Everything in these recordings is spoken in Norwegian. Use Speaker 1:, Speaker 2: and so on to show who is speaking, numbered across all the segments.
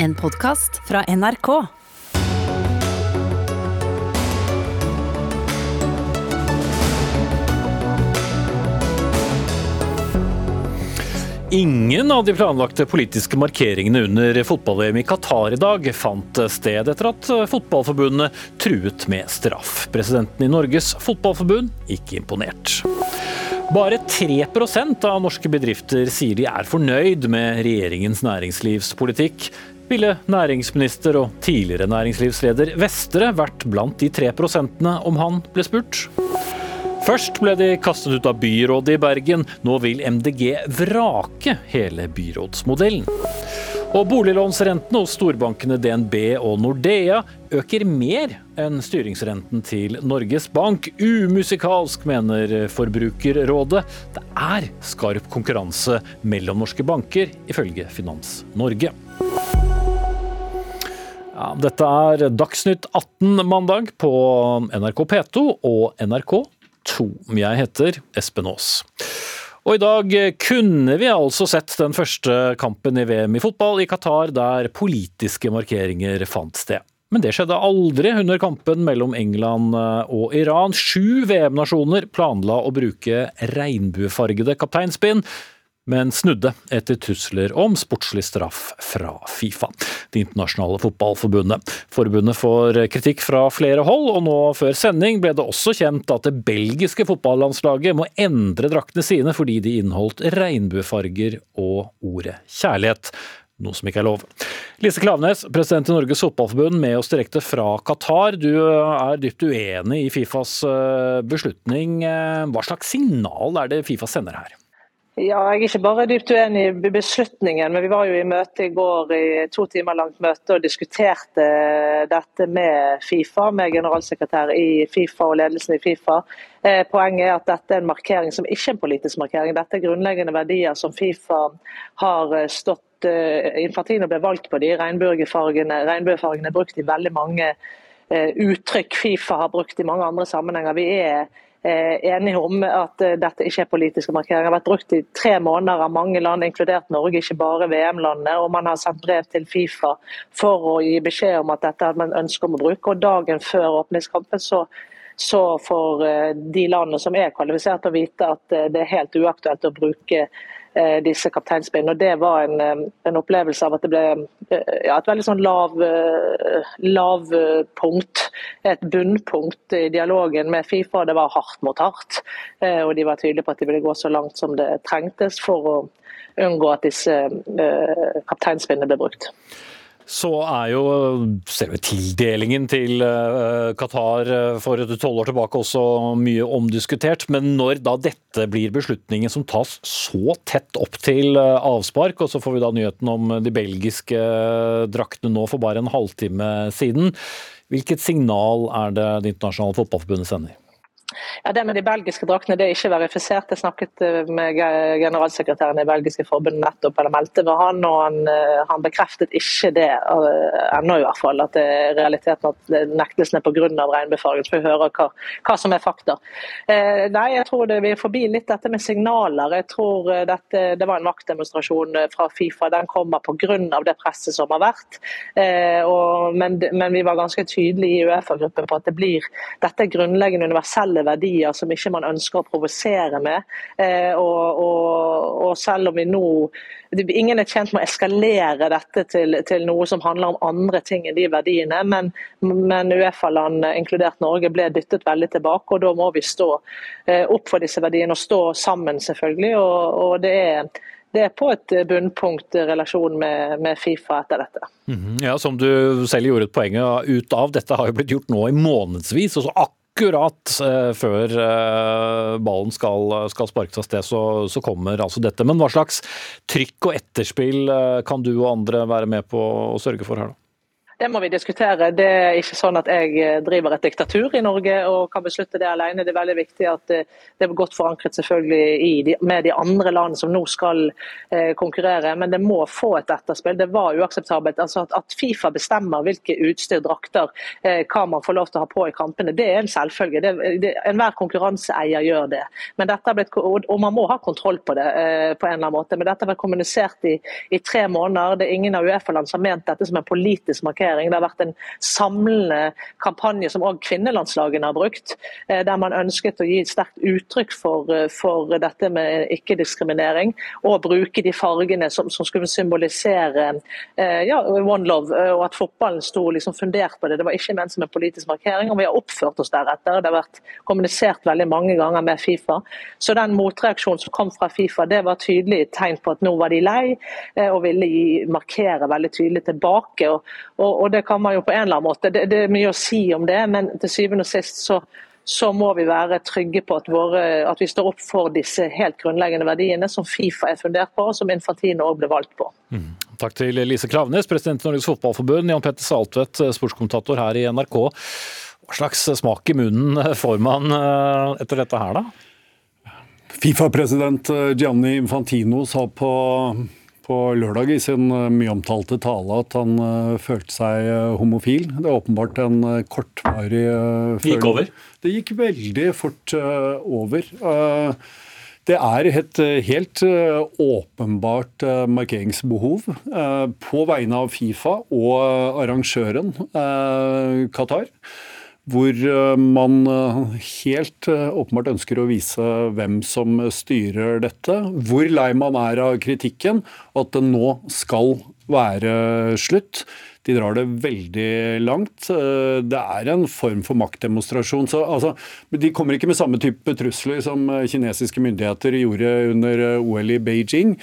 Speaker 1: En podkast fra NRK.
Speaker 2: Ingen av de planlagte politiske markeringene under fotball-VM i Qatar i dag fant sted etter at Fotballforbundet truet med straff. Presidenten i Norges Fotballforbund ikke imponert. Bare 3% av norske bedrifter sier de er fornøyd med regjeringens næringslivspolitikk. Ville næringsminister og tidligere næringslivsleder Vestre vært blant de 3% om han ble spurt? Først ble de kastet ut av byrådet i Bergen. Nå vil MDG vrake hele byrådsmodellen. Og boliglånsrentene hos storbankene DNB og Nordea øker mer enn styringsrenten til Norges Bank. Umusikalsk, mener Forbrukerrådet. Det er skarp konkurranse mellom norske banker, ifølge Finans Norge. Ja, dette er Dagsnytt 18 mandag på NRK P2 og NRK 2. Jeg heter Espen Aas. Og i dag kunne vi altså sett den første kampen i VM i fotball i Qatar der politiske markeringer fant sted. Men det skjedde aldri under kampen mellom England og Iran. Sju VM-nasjoner planla å bruke regnbuefargede kapteinspinn men snudde etter trusler om sportslig straff fra Fifa, det internasjonale fotballforbundet. Forbundet får kritikk fra flere hold, og nå før sending ble det også kjent at det belgiske fotballandslaget må endre draktene sine fordi de inneholdt regnbuefarger og ordet kjærlighet noe som ikke er lov. Lise Klaveness, president i Norges Fotballforbund, med oss direkte fra Qatar. Du er dypt uenig i Fifas eh, beslutning. Eh, hva slags signal er det Fifa sender her?
Speaker 3: Ja, jeg er ikke bare dypt uenig i beslutningen, men vi var jo i møte i går i to timer langt møte og diskuterte dette med Fifa, med generalsekretær i Fifa og ledelsen i Fifa. Eh, poenget er at dette er en markering som ikke er en politisk markering. Dette er grunnleggende verdier som Fifa har eh, stått eh, Infantino ble valgt på de regnbuefargene. Er brukt i veldig mange uttrykk Fifa har brukt i mange andre sammenhenger. Vi er Eh, enige om at eh, dette ikke er politiske markeringer. Det har vært brukt i tre måneder av mange land, inkludert Norge, ikke bare VM-landene. og Man har sendt brev til Fifa for å gi beskjed om at dette hadde man ønske om å bruke. og Dagen før åpningskampen så så får eh, de landene som er kvalifisert å vite at det er helt uaktuelt å bruke Eh, disse kapteinspinnene. Og Det var en, eh, en, opplevelse av at det ble eh, ja, et veldig sånn lav, punkt, et bunnpunkt i dialogen med Fifa. Det var hardt mot hardt. Og de var tydelige på at de ville gå så langt som det trengtes for å unngå at disse kapteinspinnene ble brukt
Speaker 2: så er jo selve tildelingen til eh, Qatar eh, for tolv år tilbake også mye omdiskutert. Men når da dette blir beslutningen som tas så tett opp til eh, avspark, og så får vi da nyheten om de belgiske draktene nå for bare en halvtime siden, hvilket signal er det Det internasjonale fotballforbundet sender?
Speaker 3: Ja, Det med de belgiske draktene det er ikke verifisert. Jeg snakket eh, med generalsekretæren i belgiske forbundet nettopp, eller meldte med han, og han, eh, han bekreftet ikke det eh, ennå, i hvert fall. At det er realiteten at nektelsen er pga. regnbuefargen. Så vi hører hva, hva, som er fakta. Eh, nei, jeg tror det, vi er forbi litt dette med signaler. Jeg tror dette, det var en maktdemonstrasjon fra Fifa. Den kommer pga. det presset som har vært. Eh, og, men, men, vi var ganske tydelige i Uefa-gruppen på at det blir, dette er grunnleggende universelle verdier som ikke man ønsker å provosere med. Eh, og, og, og, selv om vi nå Ingen er tjent med å eskalere dette til, til noe som handler om andre ting enn de verdiene, men, men Uefa-land, inkludert Norge, ble dyttet veldig tilbake. og Da må vi stå eh, opp for disse verdiene og stå sammen, selvfølgelig. og, og det er det er på et bunnpunkt relasjon med, med, Fifa etter dette.
Speaker 2: Mm -hmm. Ja, Som du selv gjorde et poeng ut av. Dette har jo blitt gjort nå i månedsvis. og så akkurat eh, før eh, ballen skal, skal sparkes av sted, så, så, kommer altså dette. Men hva slags trykk og etterspill eh, kan du og andre være med på å sørge for her, da?
Speaker 3: Det må vi diskutere. Det er ikke sånn at jeg eh, driver et diktatur i Norge og kan beslutte det alene. Det er veldig viktig at eh, det er godt forankret selvfølgelig de, med de andre landene som nå skal eh, konkurrere. Men det må få et etterspill. Det var uakseptabelt. Altså at, at, Fifa bestemmer hvilke utstyr, drakter, eh, hva man får lov til å ha på i kampene, det er en selvfølge. Det, det, enhver konkurranseeier gjør det. Men dette har blitt, og man må ha kontroll på det eh, på en eller annen måte. Men dette har vært kommunisert i, i tre måneder. Det er ingen av Uefa-land som har ment dette som en politisk markering markering. Det har vært en samlende kampanje som òg kvinnelandslagene har brukt, eh, der man ønsket å gi et sterkt uttrykk for, eh, for dette med ikke-diskriminering, og bruke de fargene som, som skulle symbolisere eh, ja, one love, og at fotballen sto liksom fundert på det. Det var ikke ment som en politisk markering, og vi har oppført oss deretter. Det har vært kommunisert veldig mange ganger med Fifa. Så den motreaksjonen som kom fra Fifa, det var tydelig tegn på at nå var de lei, og ville markere veldig tydelig tilbake. Og, og, og, det kan man jo på en eller annen måte. Det, det, er mye å si om det, men til syvende og sist så, så må vi være trygge på at, våre, at, vi står opp for disse helt grunnleggende verdiene som Fifa er fundert på, og som Infantino òg ble valgt på. Mm.
Speaker 2: Takk til Lise Klavenes, president i Norges Fotballforbund, Jan Petter Saltvedt, sportskommentator her i NRK. Hva slags smak i munnen får man eh, etter dette her, da?
Speaker 4: Fifa-president eh, Gianni Infantino sa på på lørdag i sin eh, mye omtalte tale at han uh, følte seg uh, homofil. Det er åpenbart en kortvarig uh,
Speaker 2: Det gikk over?
Speaker 4: Det gikk veldig fort over. det er et helt åpenbart markeringsbehov på vegne av Fifa og arrangøren Qatar hvor eh, man eh, helt eh, åpenbart ønsker å vise hvem som styrer dette. Hvor lei man er av kritikken, og at det nå skal være slutt. De drar det veldig langt. Det er en form for maktdemonstrasjon. Så, altså, de kommer ikke med samme type trusler som kinesiske myndigheter gjorde under OL i Beijing.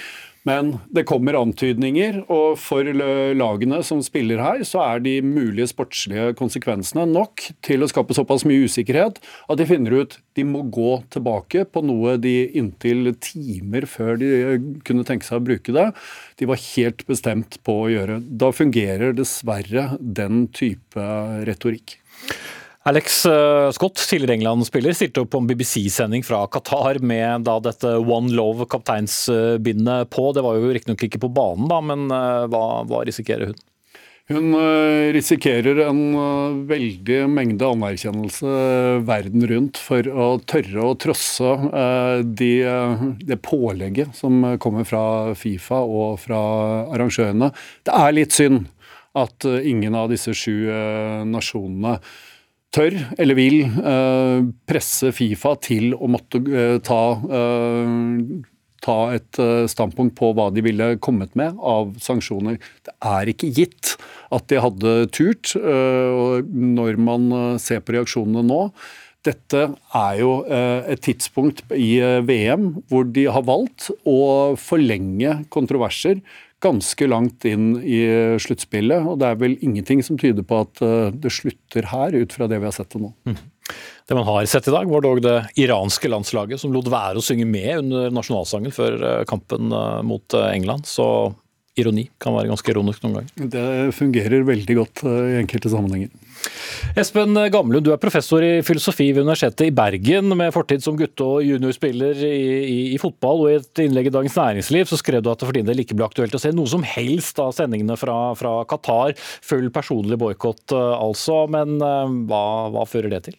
Speaker 4: Men det kommer antydninger, og for lagene som spiller her, så er de mulige sportslige konsekvensene nok til å skape såpass mye usikkerhet at de finner ut de må gå tilbake på noe de inntil timer før de kunne tenke seg å bruke det, de var helt bestemt på å gjøre. Da fungerer dessverre den type retorikk.
Speaker 2: Alex eh, Scott, tidligere England-spiller, stilte opp på en BBC-sending fra Qatar med da dette One Love kapteinsbindet på. Det var jo riktignok ikke på banen, da, men eh, hva, hva risikerer hun?
Speaker 4: Hun eh, risikerer en veldig mengde anerkjennelse verden rundt for å tørre å trosse de, det pålegget som kommer fra Fifa og fra arrangørene. Det er litt synd at ingen av disse sju nasjonene tør eller vil eh, presse Fifa til å måtte eh, ta, eh, ta et standpunkt på hva de ville kommet med av sanksjoner. Det er ikke gitt at de hadde turt, når man ser på reaksjonene nå. Dette er jo et tidspunkt i VM hvor de har valgt å forlenge kontroverser ganske langt inn i sluttspillet. Og det er vel ingenting som tyder på at eh, det slutter her, ut fra det vi har sett til nå. Mm.
Speaker 2: Det man har sett i dag, var dog det iranske landslaget som lot være å synge med under nasjonalsangen før eh, kampen eh, mot England. Så ironi kan være ganske ironisk noen ganger.
Speaker 4: Det fungerer veldig godt i enkelte sammenhenger.
Speaker 2: Espen Gamlund, du er professor i filosofi ved Universitetet i Bergen, med fortid som gutte- og juniorspiller i, i, i, fotball. og I et innlegg i Dagens Næringsliv så skrev du at det for din del ikke ble aktuelt å se noe som helst av sendingene fra, fra Qatar. Full personlig boikott, eh, altså. Men eh, hva, hva fører det til?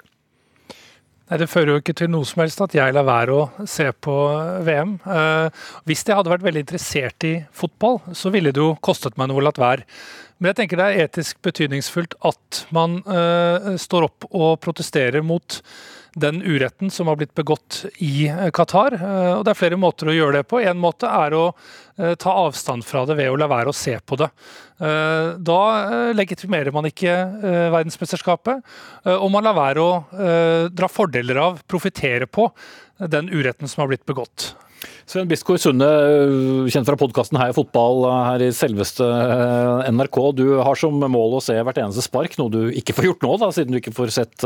Speaker 5: Nei, Det fører jo ikke til noe som helst at jeg lar være å se på VM. Eh, hvis jeg hadde vært veldig interessert i fotball, så ville det jo kostet meg noe å latt være. Men jeg tenker det er etisk betydningsfullt at man uh, står opp og protesterer mot den uretten som har blitt begått i uh, Qatar. Uh, og Det er flere måter å gjøre det på. En måte er å ta avstand fra det ved å la være å se på det. Da legitimerer man ikke verdensmesterskapet, og man lar være å dra fordeler av, profitere på, den uretten som har blitt begått.
Speaker 2: Sven Biskår Sunde, øh, kjent fra podkasten Heia fotball øh, her i selveste øh, NRK. Du har som mål å se hvert eneste spark, noe du ikke får gjort nå, da, siden du ikke får sett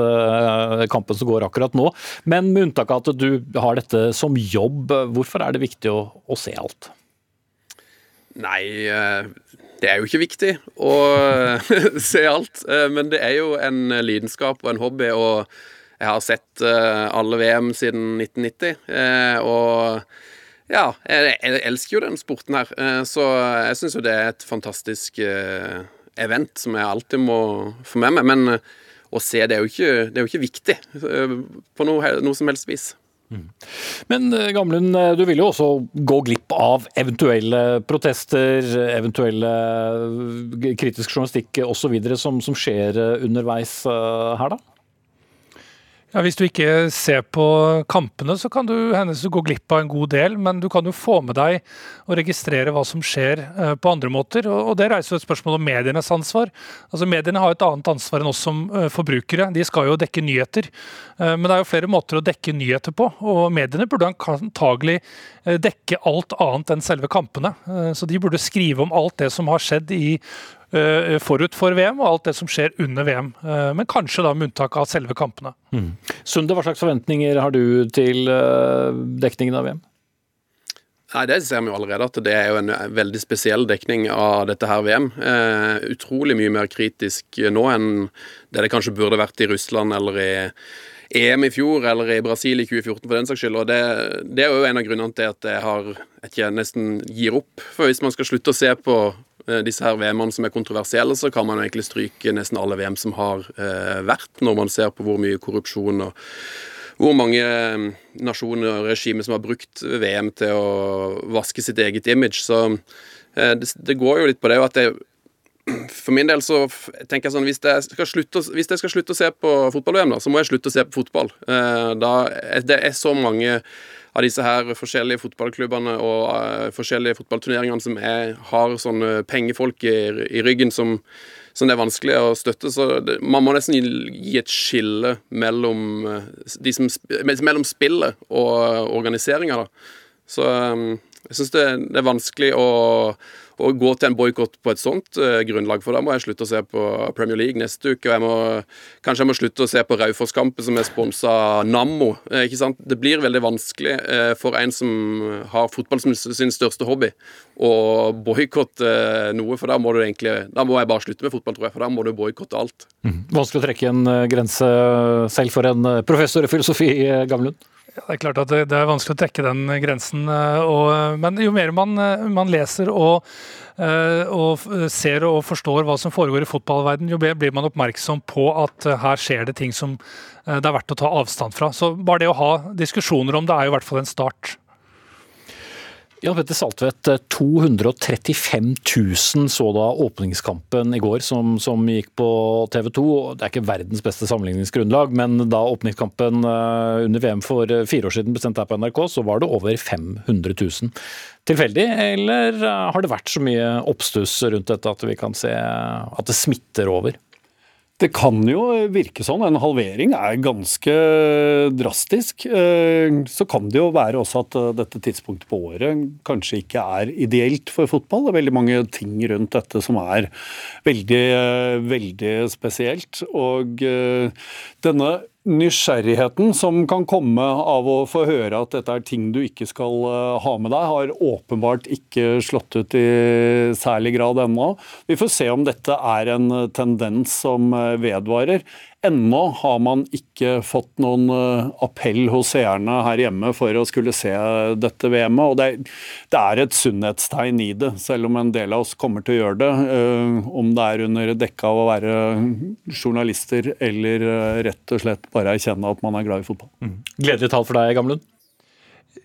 Speaker 2: kampen som går akkurat nå. Men med unntak av at du har dette som jobb, hvorfor er det viktig å, å se alt?
Speaker 6: Nei, Det er jo ikke viktig å se alt, men det er jo en lidenskap og en hobby. og jeg har sett alle VM siden 1990, og ja, jeg, elsker jo den sporten her. Så jeg syns jo det er et fantastisk event som jeg alltid må få med meg. Men å se, det er jo ikke, er jo ikke viktig på noe, noe som helst vis. Mm.
Speaker 2: Men eh, Gamlund, eh, du vil jo også gå glipp av eventuelle protester, eventuelle eh, kritisk journalistikk osv. Som, som skjer underveis her, da?
Speaker 5: Ja, Hvis du ikke ser på kampene, så kan du hennes gå glipp av en god del. Men du kan jo få med deg og registrere hva som skjer eh, på andre måter. Og det reiser jo et spørsmål om medienes ansvar. Altså Mediene har et annet ansvar enn oss som eh, forbrukere. De skal jo dekke nyheter. Eh, men det er jo flere måter å dekke nyheter på. Og mediene burde antagelig dekke alt annet enn selve kampene. Så de burde skrive om alt det som har skjedd i forut for VM og alt det som skjer under VM. Eh, men kanskje da med unntak av selve kampene. Mm.
Speaker 2: Sunde, hva slags forventninger har du til eh, dekningen av VM?
Speaker 6: Nei, Det ser vi jo allerede, at det er jo en veldig spesiell dekning av dette her VM. Eh, utrolig mye mer kritisk nå enn det det kanskje burde vært i Russland eller i EM i fjor eller i Brasil i 2014 for den saks skyld. og Det, det er jo en av grunnene til at jeg har, jeg nesten gir opp. For hvis man skal slutte å se på Eh, disse her VM-ene som er kontroversielle, så kan man egentlig stryke nesten alle VM som har eh, vært, når man ser på hvor mye korrupsjon og hvor mange eh, nasjoner og regimer som har brukt VM til å vaske sitt eget image. Så eh, det, går jo litt på det at det, for min del så tenker jeg sånn Hvis jeg skal slutte, jeg skal slutte å se på fotball-VM, så må jeg slutte å se på fotball. Eh, da, det er så mange av disse her forskjellige fotballklubbene og uh, forskjellige fotballturneringene som er, har sånne pengefolk i, i ryggen som, som, det er vanskelig å støtte. Så det, man må nesten gi et skille mellom, uh, som, mellom spillet og organiseringa. Så um, jeg syns det, det, er vanskelig å å gå til en boikott på et sånt uh, grunnlag. For da må jeg slutte å se på Premier League neste uke. Og jeg må, kanskje jeg må slutte å se på Raufoss-kampen som er sponsa Nammo. Uh, ikke sant? Det blir veldig vanskelig uh, for en som har fotball som sin største hobby, å boikotte noe. For da må du egentlig Da må jeg bare slutte med fotball, tror jeg. For da må du boikotte alt.
Speaker 2: Mm. Vanskelig å trekke en grense selv for en professor i filosofi, Gamlund?
Speaker 5: Det er klart at det, det, er vanskelig å trekke den grensen. Eh, og, men jo mer man, eh, man leser og, eh, og, ser og forstår hva som foregår i fotballverden, jo mer blir man oppmerksom på at her skjer det ting som det er verdt å ta avstand fra. Så bare det å ha diskusjoner om det er jo i hvert fall en start.
Speaker 2: Jan Petter Saltvedt, 235 000 så da åpningskampen i går som, som, gikk på TV 2. Det er ikke verdens beste sammenligningsgrunnlag, men da åpningskampen eh, under VM for fire år siden ble her på NRK, så var det over 500 000. Tilfeldig, eller eh, har det vært så mye oppstuss rundt dette at vi kan se at det smitter over?
Speaker 4: Det kan jo virke sånn. En halvering er ganske drastisk. Eh, så kan det jo være også at eh, dette tidspunktet på året kanskje ikke er ideelt for fotball. Det er veldig mange ting rundt dette som er veldig, eh, veldig spesielt. Og denne nysgjerrigheten som kan komme av å få høre at dette er ting du ikke skal ha med deg, har åpenbart ikke slått ut i særlig grad ennå. Vi får se om dette er en tendens som vedvarer. Ennå har man ikke fått noen eh, appell hos seerne her hjemme for å skulle se dette VM-et. og det er, det er, et sunnhetstegn i det, selv om en del av oss kommer til å gjøre det. Uh, om det er under dekke av å være journalister eller uh, rett og slett bare erkjenne at man er glad i fotball. Mm.
Speaker 2: Gledelig tall for deg, Gamlund?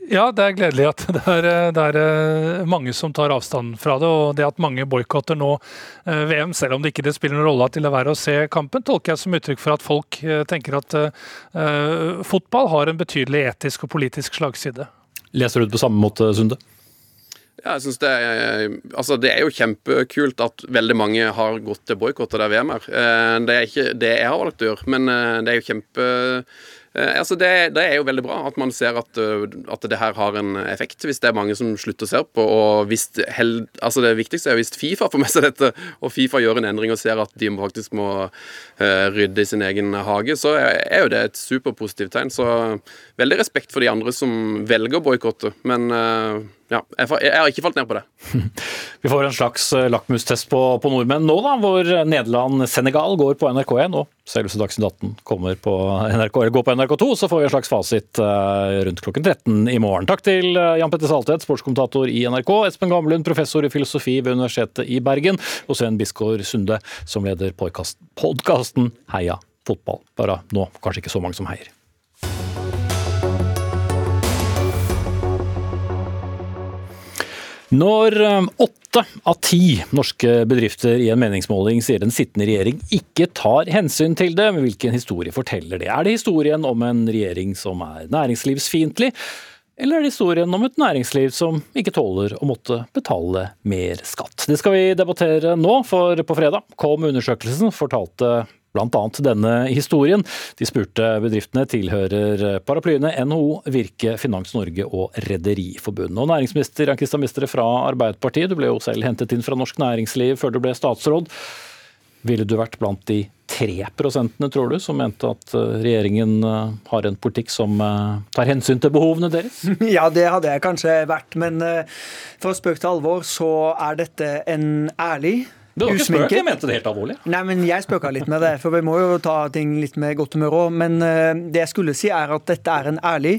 Speaker 5: Ja, det er gledelig at det er, det er, eh, mange som tar avstand fra det. Og det at mange boikotter nå eh, VM, selv om det ikke spiller noen rolle til å være å se kampen, tolker jeg som uttrykk for at folk eh, tenker at uh, fotball har en betydelig etisk og politisk slagside.
Speaker 2: Leser du det på samme måte, Sunde?
Speaker 6: Ja, jeg synes det, er, altså det er jo kjempekult at veldig mange har gått til boikott av det VM-er. Det er ikke det jeg har valgt å gjøre, men det er jo kjempe altså det, det, er jo veldig bra at man ser at, eh, at, det her har en effekt, hvis det er mange som slutter å se på. og hvis held, altså Det viktigste er hvis Fifa får med seg dette, og Fifa gjør en endring og ser at de faktisk må uh, rydde i sin egen hage, så er, jo det et superpositivt tegn. Så veldig respekt for de andre som velger å boikotte. Men ja, jeg, har ikke falt ned på det.
Speaker 2: Vi får en slags eh, lakmustest på, på nordmenn nå, da, hvor Nederland-Senegal går på NRK1 og selveste Dagsnytt 18 kommer på NRK, eller går på NRK2. Så får vi en slags fasit uh, rundt klokken 13 i morgen. Takk til Jan Petter Saltvedt, sportskommentator i NRK, Espen Gamlund, professor i filosofi ved Universitetet i Bergen, og Sven Bisgaard Sunde, som leder podkasten Heia fotball. Bare nå kanskje ikke så mange som heier. Når eh, åtte av ti norske bedrifter i en meningsmåling sier den sittende regjering ikke tar hensyn til det, hvilken historie forteller det? Er det historien om en regjering som er næringslivsfiendtlig? Eller er det historien om et næringsliv som ikke tåler å måtte betale mer skatt? Det skal vi debattere nå, for på fredag kom undersøkelsen fortalte bl.a. denne historien. De spurte bedriftene tilhører paraplyene NHO, Virke, Finans Norge og Rederiforbundet. Og næringsminister Jan Christian Mistre fra Arbeiderpartiet, du ble jo selv hentet inn fra norsk næringsliv før du ble statsråd. Ville du vært blant de tre prosentene, tror du, som mente at eh, regjeringen eh, har en politikk som eh, tar hensyn til behovene deres?
Speaker 7: Ja, det hadde jeg kanskje vært. Men for spøk til alvor, så er dette en ærlig
Speaker 2: det var ikke spøk, jeg mente det helt alvorlig.
Speaker 7: Nei, men Jeg spøka litt med det, for vi må jo ta ting litt med godt humør òg. Men uh, det jeg skulle si, er at dette er en ærlig,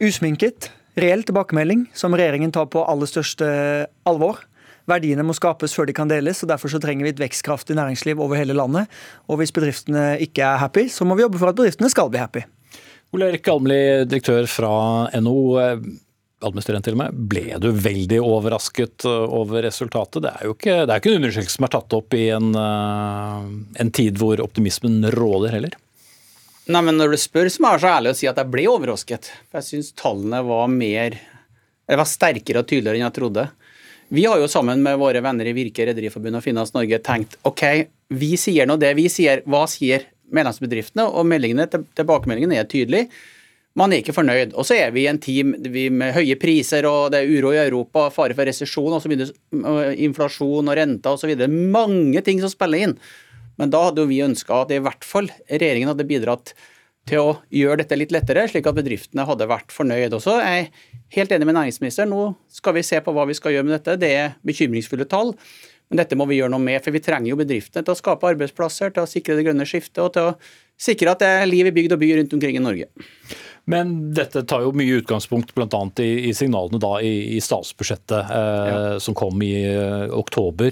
Speaker 7: usminket, reell tilbakemelding som regjeringen tar på aller største alvor. Verdiene må skapes før de kan deles, og derfor så trenger vi et vekstkraftig næringsliv over hele landet. Og hvis bedriftene ikke er happy, så må vi jobbe for at bedriftene skal bli happy.
Speaker 2: Ole Erik Almli, direktør fra NO administrerende til og med. Ble du veldig overrasket uh, over resultatet? Det er jo ikke, er ikke en undersøkelse som er tatt opp i en, uh, en tid hvor optimismen råder heller.
Speaker 8: Nei, men Når du spør, så må jeg være så ærlig å si at jeg ble overrasket. Jeg syns tallene var mer var sterkere og tydeligere enn jeg trodde. Vi har jo sammen med våre venner i Virke, Rederiforbundet og Finans Norge tenkt ok, vi sier nå det vi sier. Hva sier medlemsbedriftene? Og meldingene, tilbakemeldingene er tydelige man er ikke fornøyd. Og så er vi i en tid med høye priser, og det er uro i Europa, fare for resesjon og så osv., inflasjon og renter osv. Mange ting som spiller inn. Men da hadde jo vi ønska at i hvert fall regjeringen hadde bidratt til å gjøre dette litt lettere, slik at bedriftene hadde vært fornøyd. Og så er jeg helt enig med næringsministeren. Nå skal vi se på hva vi skal gjøre med dette. Det er bekymringsfulle tall. Men dette må vi gjøre noe med, for vi trenger jo bedriftene til å skape arbeidsplasser, til å sikre det grønne skiftet og til å sikre at det er liv i bygd og by rundt omkring i Norge.
Speaker 2: Men dette tar jo mye utgangspunkt bl.a. I, i signalene da i, i statsbudsjettet eh, ja. som kom i eh, oktober.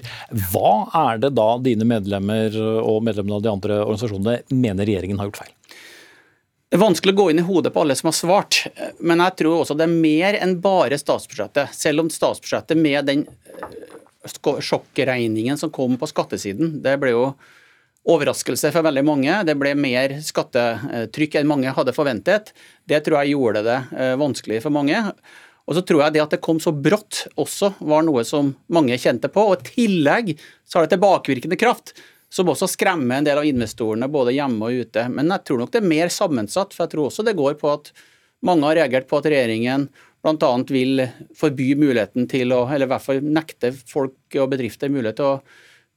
Speaker 2: Hva er det da dine medlemmer og medlemmene av de andre organisasjonene mener regjeringen har gjort feil?
Speaker 8: Det er vanskelig å gå inn i hodet på alle som har svart, men jeg tror også det er mer enn bare statsbudsjettet. Selv om statsbudsjettet med den eh, sjokkregningen som kom på skattesiden, det ble jo overraskelse for veldig mange. Det ble mer skattetrykk enn mange hadde forventet. Det tror jeg gjorde det eh, vanskelig for mange. Og så tror jeg det at det kom så brått også var noe som mange kjente på. Og i tillegg så har det tilbakevirkende kraft, som også skremmer en del av investorene både hjemme og ute. Men jeg tror nok det er mer sammensatt, for jeg tror også det går på at mange har reagert på at regjeringen bl.a. vil forby muligheten til å, eller i hvert fall nekte folk og bedrifter mulighet til å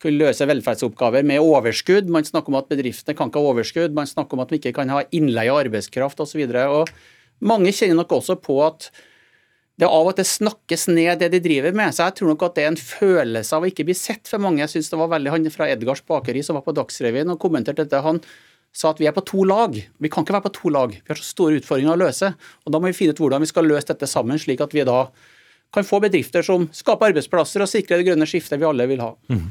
Speaker 8: kunne løse velferdsoppgaver med overskudd. Man snakker om at bedriftene kan ikke ha overskudd, man snakker om at vi ikke kan ha innleie av arbeidskraft osv. Mange kjenner nok også på at det av og til snakkes ned det de driver med. Så jeg tror nok at det er en følelse av å ikke bli sett for mange. Jeg synes det var veldig Han fra Edgars bakeri som var på Dagsrevyen og kommenterte dette. Han sa at vi er på to lag. Vi kan ikke være på to lag. Vi har så store utfordringer å løse. Og Da må vi finne ut hvordan vi skal løse dette sammen, slik at vi da kan få bedrifter som skaper arbeidsplasser og sikrer det grønne skiftet vi alle vil ha. Mm.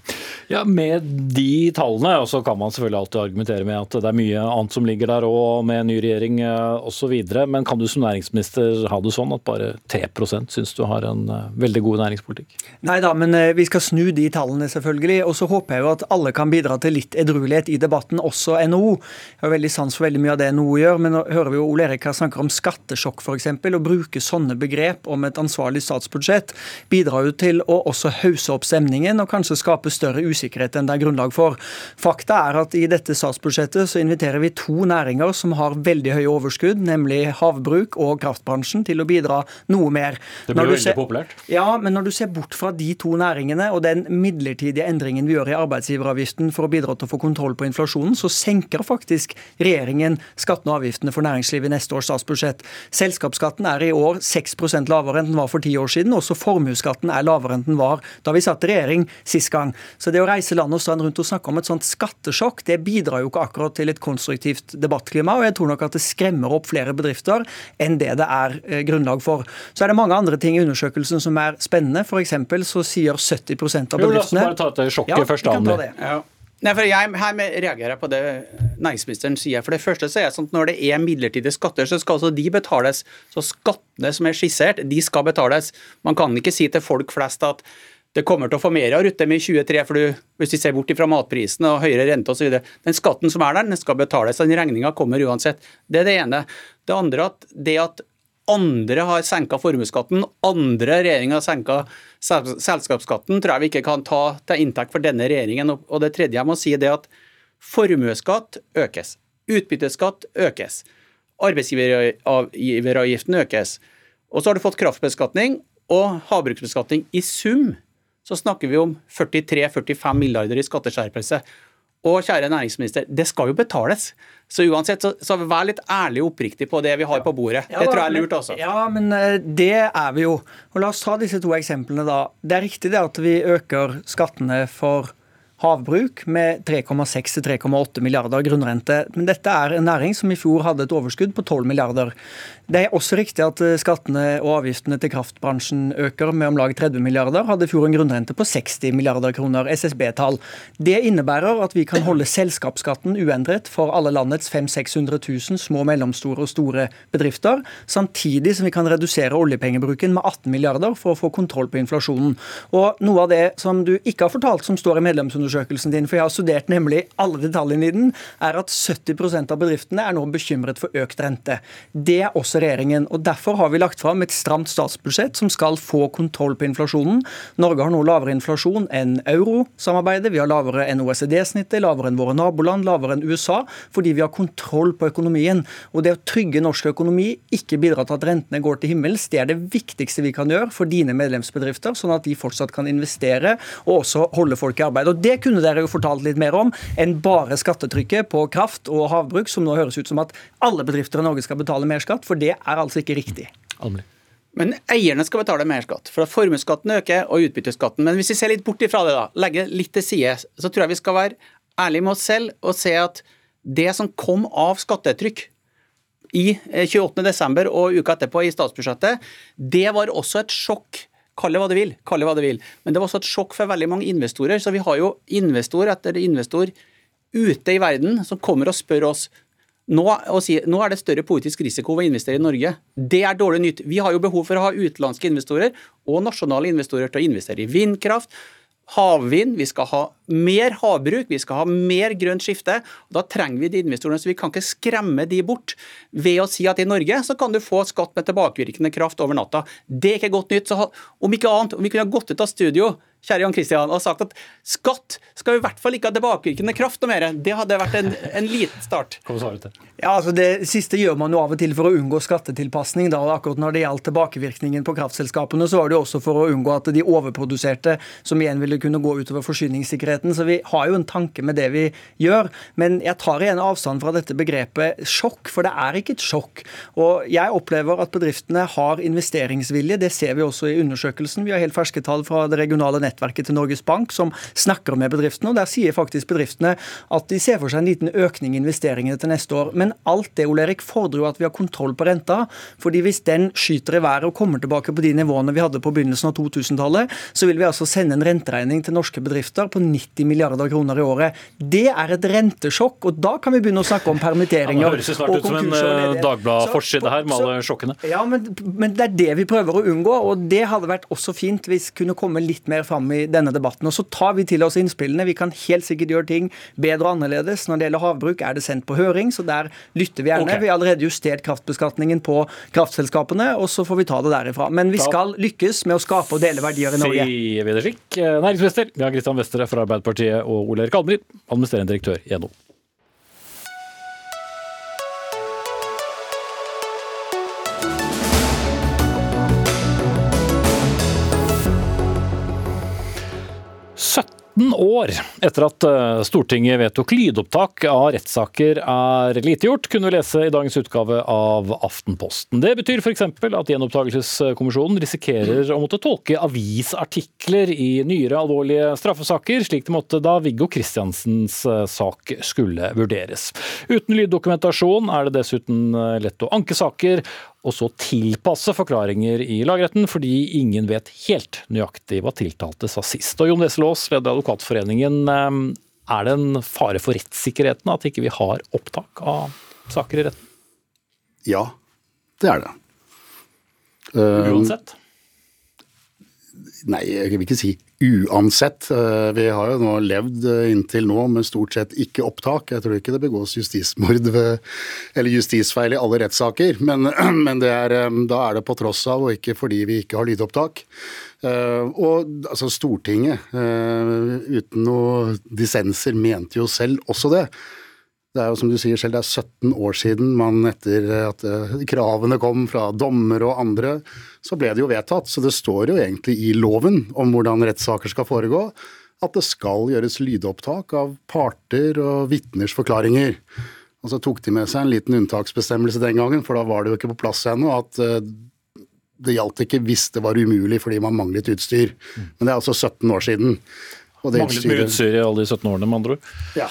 Speaker 2: Ja, Med de tallene, og så kan man selvfølgelig alltid argumentere med at det er mye annet som ligger der òg, med ny regjering eh, osv. Men kan du som næringsminister ha det sånn at bare 3% syns du har en eh, veldig god næringspolitikk?
Speaker 7: Nei da, men eh, vi skal snu de tallene, selvfølgelig. Og så håper jeg jo at alle kan bidra til litt edruelighet i debatten, også NHO. Jeg har veldig sans for veldig mye av det NHO gjør, men nå hører vi jo Ole Erik snakker om skattesjokk f.eks. Å bruke sånne begrep om et ansvarlig statsbudsjett bidrar jo til å også hause opp stemningen og kanskje skape større usikkerhet enn det er grunnlag for. Fakta er at i dette statsbudsjettet så inviterer vi to næringer som har veldig høye overskudd, nemlig havbruk og kraftbransjen, til å bidra noe mer.
Speaker 2: Det blir veldig ser, populært.
Speaker 7: Ja, men når du ser bort fra de to næringene og den midlertidige endringen vi gjør i arbeidsgiveravgiften for å bidra til å få kontroll på inflasjonen, så senker faktisk regjeringen skattene og avgiftene for næringslivet i neste års statsbudsjett. Selskapsskatten er i år 6% lavere enn den var for ti år siden. Også formuesskatten er lavere enn den var da vi satt i regjering sist gang. Så det å reise land og strand rundt og snakke om et sånt skattesjokk, det bidrar jo ikke akkurat til et konstruktivt debattklima. Og jeg tror nok at det skremmer opp flere bedrifter enn det det er eh, grunnlag for. Så er det mange andre ting i undersøkelsen som er spennende. F.eks. så sier 70% av bedriftene
Speaker 2: Jo, la oss bare ta dette sjokket
Speaker 7: ja,
Speaker 2: først. Anne.
Speaker 7: det.
Speaker 8: Ja. Nei, for jeg, her reagerer jeg på det næringsministeren sier. For det første så er det sånn at Når det er midlertidige skatter, så skal altså de betales. Så skattene som er skissert, de skal betales. Man kan ikke si til folk flest at det kommer til å få mer av Rutem i 2023, for du, hvis vi ser bort fra matprisen og høyere rente osv. Den skatten som er der, den skal betales. Den regninga kommer uansett. Det er det ene. Det andre at det at andre har senka formuesskatten, andre regjeringer har senka selskapsskatten, tror jeg vi ikke kan ta til inntekt for denne regjeringen. Og det tredje jeg må si, er at formuesskatt økes. Utbytteskatt økes. Arbeidsgiveravgiften økes. Og så har du fått kraftbeskatning og havbruksbeskatning. I sum så snakker vi om 43-45 milliarder i skatteskjerpelse. Og kjære næringsminister, det skal jo betales. Så uansett, så, så vær litt ærlig og oppriktig på det vi har på bordet.
Speaker 7: Ja,
Speaker 8: det tror jeg er lurt, altså.
Speaker 7: Ja, men eh, det er vi jo. Og La oss ta disse to eksemplene, da. Det er riktig det at vi øker skattene for havbruk med 3,6 3,8 milliarder grunnrente. Men dette er en næring som i fjor hadde et overskudd på 12 milliarder. Det er også riktig at eh, skattene og avgiftene til kraftbransjen øker med om lag 30 milliarder. Hadde i fjor en grunnrente på 60 milliarder kroner, SSB-tall. Det innebærer at vi kan holde selskapsskatten uendret for alle landets 500 000-600 000 små, mellomstore og store bedrifter, samtidig som vi kan redusere oljepengebruken med 18 milliarder for å få kontroll på inflasjonen. Og Noe av det som du ikke har fortalt, som står i medlemsundersøkelsen din, for jeg har studert nemlig alle detaljene i den, er at 70% av bedriftene er nå bekymret for økt rente. Det er også regjeringen. og Derfor har vi lagt fram et stramt statsbudsjett som skal få kontroll på inflasjonen. Norge har nå lavere inflasjon enn eurosamarbeidet. Vi har lavere enn OECD-snittet, lavere enn våre naboland, lavere enn USA, fordi vi har kontroll på økonomien. Og Det å trygge norsk økonomi, ikke bidra til at rentene går til himmels, det er det viktigste vi kan gjøre for dine medlemsbedrifter, sånn at de fortsatt kan investere og også holde folk i arbeid. Og Det kunne dere jo fortalt litt mer om enn bare skattetrykket på kraft og havbruk, som nå høres ut som at alle bedrifter i Norge skal betale mer skatt, for det er altså ikke riktig.
Speaker 2: Almli.
Speaker 8: Men eierne skal betale mer skatt, for at formuesskatten øker og utbytteskatten. Men hvis vi ser litt bort ifra det, da, legger litt til side, så tror jeg vi skal være ærlige med oss selv og se at det som kom av skattetrykk i eh, 28.12. og uka etterpå i statsbudsjettet, det var også et sjokk. Kall det hva du vil, kall det hva du vil. Men det var også et sjokk for veldig mange investorer. Så vi har jo investor etter investor ute i verden som kommer og spør oss nå, og sier, nå er det større politisk risiko ved å investere i Norge. Det er dårlig nytt. Vi har jo behov for å ha utenlandske investorer og nasjonale investorer til å investere i vindkraft, havvind, vi skal ha mer havbruk, vi skal ha mer grønt skifte. og Da trenger vi de investorene, så vi kan ikke skremme de bort ved å si at i Norge så kan du få skatt med tilbakevirkende kraft over natta. Det er ikke godt nytt. så Om ikke annet, om vi kunne ha gått ut av studio kjære Jan Christian, og sagt at skatt skal i hvert fall ikke ha tilbakevirkende kraft noe mer. Det hadde vært en, en liten start.
Speaker 2: Kom svarer du til.
Speaker 7: Ja, altså Det siste gjør man jo av og til for å unngå skattetilpasning. da, Akkurat når det gjaldt tilbakevirkningen på kraftselskapene, så var det jo også for å unngå at de overproduserte, som igjen ville kunne gå utover forsyningssikkerheten. Så vi har jo en tanke med det vi gjør. Men jeg tar igjen avstand fra dette begrepet sjokk, for det er ikke et sjokk. Og jeg opplever at bedriftene har investeringsvilje. Det ser vi også i undersøkelsen. Vi har helt ferske tall fra det regionale nettverket til Norges Bank som snakker med bedriftene. og Der sier faktisk bedriftene at de ser for seg en liten økning i investeringene til neste år. Men alt det Ole Erik, fordrer jo at vi har kontroll på renta. fordi hvis den skyter i været og kommer tilbake på de nivåene vi hadde på begynnelsen av 2000-tallet, så vil vi altså sende en renteregning til norske bedrifter på 90 milliarder kroner i året. Det er et rentesjokk, og da kan vi begynne å snakke om
Speaker 2: Ja,
Speaker 7: permitteringer.
Speaker 2: det høres jo snart ut som en eh. Dagbladet-forside her, med alle sjokkene.
Speaker 7: ja, men, men det er det vi prøver å unngå, og det hadde vært også fint hvis kunne komme litt mer fram i denne debatten. Og så tar vi til oss innspillene. Vi kan helt sikkert gjøre ting bedre og annerledes. Når det gjelder havbruk, er det sendt på høring, så der lytter vi gjerne.
Speaker 2: Okay.
Speaker 7: Vi har allerede justert kraftbeskatningen på kraftselskapene, og så får vi ta det derifra. Men vi skal lykkes med å skape og dele verdier i Norge.
Speaker 2: Sier vi det slik. Eh, Næringsminister Jan Christian Vestre fra Arbeiderpartiet og Ole Erik Almrid, administrerende direktør i NHO. 17 år etter at eh, Stortinget vedtok lydopptak av rettssaker er lite gjort, kunne vi lese i dagens utgave av Aftenposten. Det betyr f.eks. at Gjenopptakelseskommisjonen risikerer å måtte tolke avisartikler i nyere alvorlige straffesaker, slik det måtte da Viggo Kristiansens eh, sak skulle vurderes. Uten lyddokumentasjon er det dessuten eh, lett å anke saker, og så tilpasse forklaringer i lagretten, fordi ingen vet helt nøyaktig hva tiltalte sa sist. Og Jon Wesselås, leder av Advokatforeningen, eh, er det en fare for rettssikkerheten at ikke vi har opptak av saker i retten?
Speaker 9: Ja, det er det.
Speaker 2: Uansett?
Speaker 9: Nei, jeg vil ikke si uansett. Eh, vi har jo nå levd eh, inntil nå med stort sett ikke opptak. Jeg tror ikke det begås justismord ved, eller justisfeil i alle rettssaker, men, men er, eh, da er det på tross av og ikke fordi vi ikke har lydopptak. Og altså, Stortinget, uten noe dissenser, mente jo selv også det. Det er jo som du sier selv, det er 17 år siden man etter at eh, kravene kom fra dommer og andre, så ble det jo vedtatt. Så det står jo egentlig i loven om hvordan rettssaker skal foregå, at det skal gjøres lydopptak av parter og vitners forklaringer. Og så tok de med seg en liten unntaksbestemmelse den gangen, for da var det jo ikke på plass ennå at eh, det gjaldt ikke hvis det var umulig fordi man manglet utstyr. Men det er altså 17 år siden.
Speaker 2: manglet mye utstyr i alle de 17 årene, med andre ord?
Speaker 9: Ja.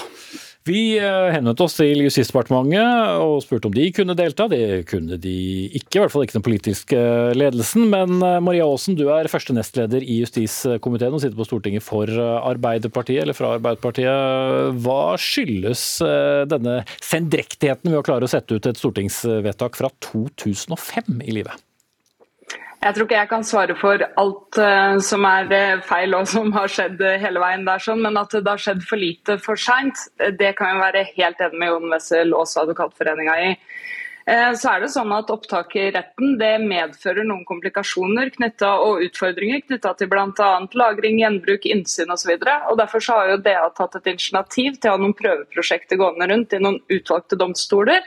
Speaker 2: Vi eh, henvendte oss til Justisdepartementet og spurte om de kunne delta. Det kunne de ikke, i hvert fall ikke den politiske ledelsen. Men eh, Maria Aasen, du er første nestleder i justiskomiteen og sitter på Stortinget for eh, Arbeiderpartiet, eller fra Arbeiderpartiet. Hva skyldes denne sendrektigheten ved å klare å sette ut et stortingsvedtak fra 2005 i livet?
Speaker 10: Jeg tror ikke jeg kan svare for alt uh, som er uh, feil og som har skjedd uh, hele veien der, sånn, men at det har skjedd for lite for seint, det kan jeg være helt enig med Jon Wessel og Advokatforeninga i. Så er det sånn at Opptak i retten det medfører noen komplikasjoner knyttet, og utfordringer knytta til bl.a. lagring, gjenbruk, innsyn osv. Derfor så har jo DA tatt et initiativ til å ha noen prøveprosjekter gående rundt i noen utvalgte domstoler.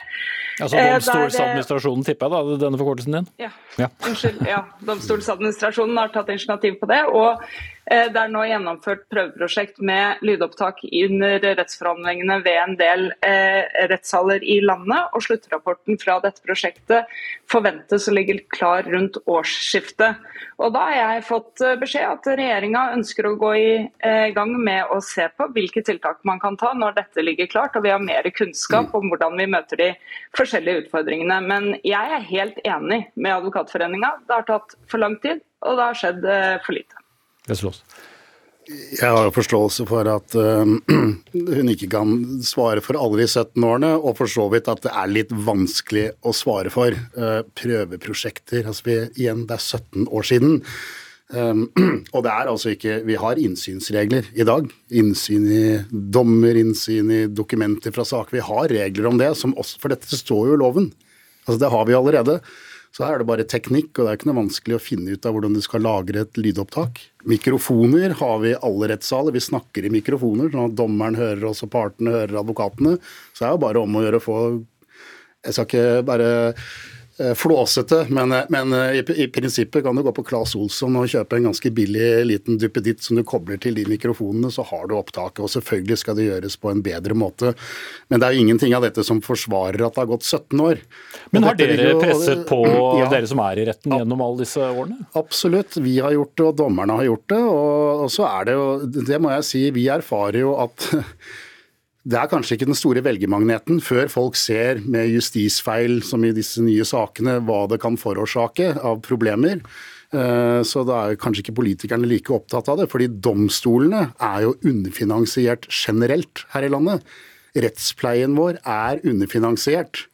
Speaker 2: Altså Domstolsadministrasjonen, tipper jeg da, denne forkortelsen din?
Speaker 10: Ja, ja. unnskyld. ja, Domstolsadministrasjonen har tatt initiativ på det. og Eh, det er nå gjennomført prøveprosjekt med lydopptak under rettsforhandlingene ved en del eh, rettssaler i landet. og Sluttrapporten fra dette prosjektet forventes å ligge klar rundt årsskiftet. Og Da har jeg fått eh, beskjed at regjeringa ønsker å gå i gang med å se på hvilke tiltak man kan ta når dette ligger klart og vi har mer kunnskap om hvordan vi møter de forskjellige utfordringene. Men jeg er helt enig med Advokatforeninga. Det har tatt for lang tid, og det har skjedd for lite.
Speaker 2: Veslås?
Speaker 9: Jeg har jo forståelse for at uh, hun ikke kan svare for alle de 17 årene, og for så vidt at det er litt vanskelig å svare for. Uh, prøveprosjekter, altså vi, igjen, det er 17 år siden. Um, og det er altså ikke Vi har innsynsregler i dag. Innsyn i dommer, innsyn i dokumenter fra saker. Vi har regler om det, også, for dette står jo i loven. Altså Det har vi allerede. Så her er det bare teknikk, og det er ikke noe vanskelig å finne ut av hvordan du skal lagre et lydopptak. Mikrofoner har vi i alle rettssaler. Vi snakker i mikrofoner, sånn at dommeren hører oss og partene hører advokatene. Så det er jo bare om å gjøre å få Jeg skal ikke bare flåsete, men, eh, men eh, i, i, prinsippet kan du gå på Claes Olsson og kjøpe en ganske billig liten duppeditt som du kobler til de mikrofonene, så har du opptaket. Og selvfølgelig skal det gjøres på en bedre måte. Men det er jo ingenting av dette som forsvarer at det har gått 17 år.
Speaker 2: Men har dere jo, presset på ja, dere som er i retten gjennom alle disse årene?
Speaker 9: Absolutt. Vi har gjort det, og dommerne har gjort det. Og, og så er det jo, det må jeg si, vi erfarer jo at det er kanskje ikke den store velgermagneten før folk ser med justisfeil, som i disse nye sakene, hva det kan forårsake av problemer. Eh, så da er kanskje ikke politikerne like opptatt av det. Fordi domstolene er jo underfinansiert generelt her i landet. Rettspleien vår er underfinansiert.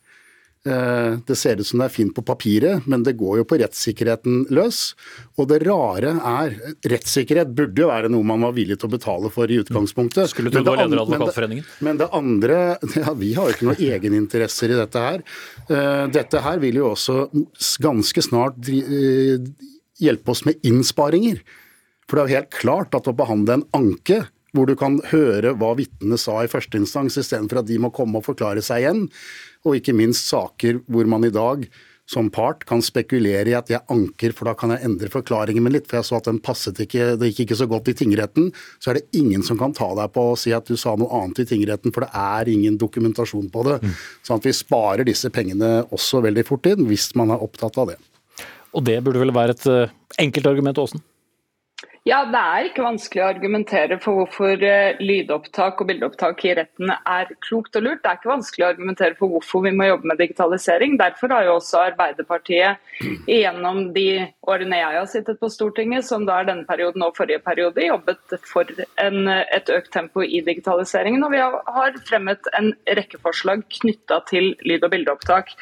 Speaker 9: Eh, det ser ut som det er fint på papiret, men det går jo på rettssikkerheten løs. Og det rare er Rettssikkerhet burde jo være noe man var villig til å betale for i utgangspunktet.
Speaker 2: Skulle du var leder av Advokatforeningen?
Speaker 9: Men det andre ja, Vi har jo ikke noen egeninteresser i dette her. Eh, dette her vil jo også ganske snart eh, hjelpe oss med innsparinger. For det er jo helt klart at å behandle en anke hvor du kan høre hva vitnene sa i første instans, istedenfor at de må komme og forklare seg igjen, og ikke minst saker hvor man i dag som part kan spekulere i at jeg anker, for da kan jeg endre forklaringen min litt. For jeg så at den passet ikke, det gikk ikke så godt i tingretten. Så er det ingen som kan ta deg på å si at du sa noe annet i tingretten, for det er ingen dokumentasjon på det. Mm. Sånn at vi sparer disse pengene også veldig fort inn, hvis man er opptatt av det.
Speaker 2: Og det burde vel være et eh, enkelt argument, Aasen?
Speaker 10: Ja, Det er ikke vanskelig å argumentere for hvorfor eh, lydopptak og bildeopptak i retten er klokt og lurt. Det er ikke vanskelig å argumentere for hvorfor vi må jobbe med digitalisering. Derfor har jo også Arbeiderpartiet gjennom de årene jeg har sittet på Stortinget, som da er denne perioden og forrige periode, jobbet for en, et økt tempo i digitaliseringen. Og vi har fremmet en rekke forslag knytta til lyd- og bildeopptak.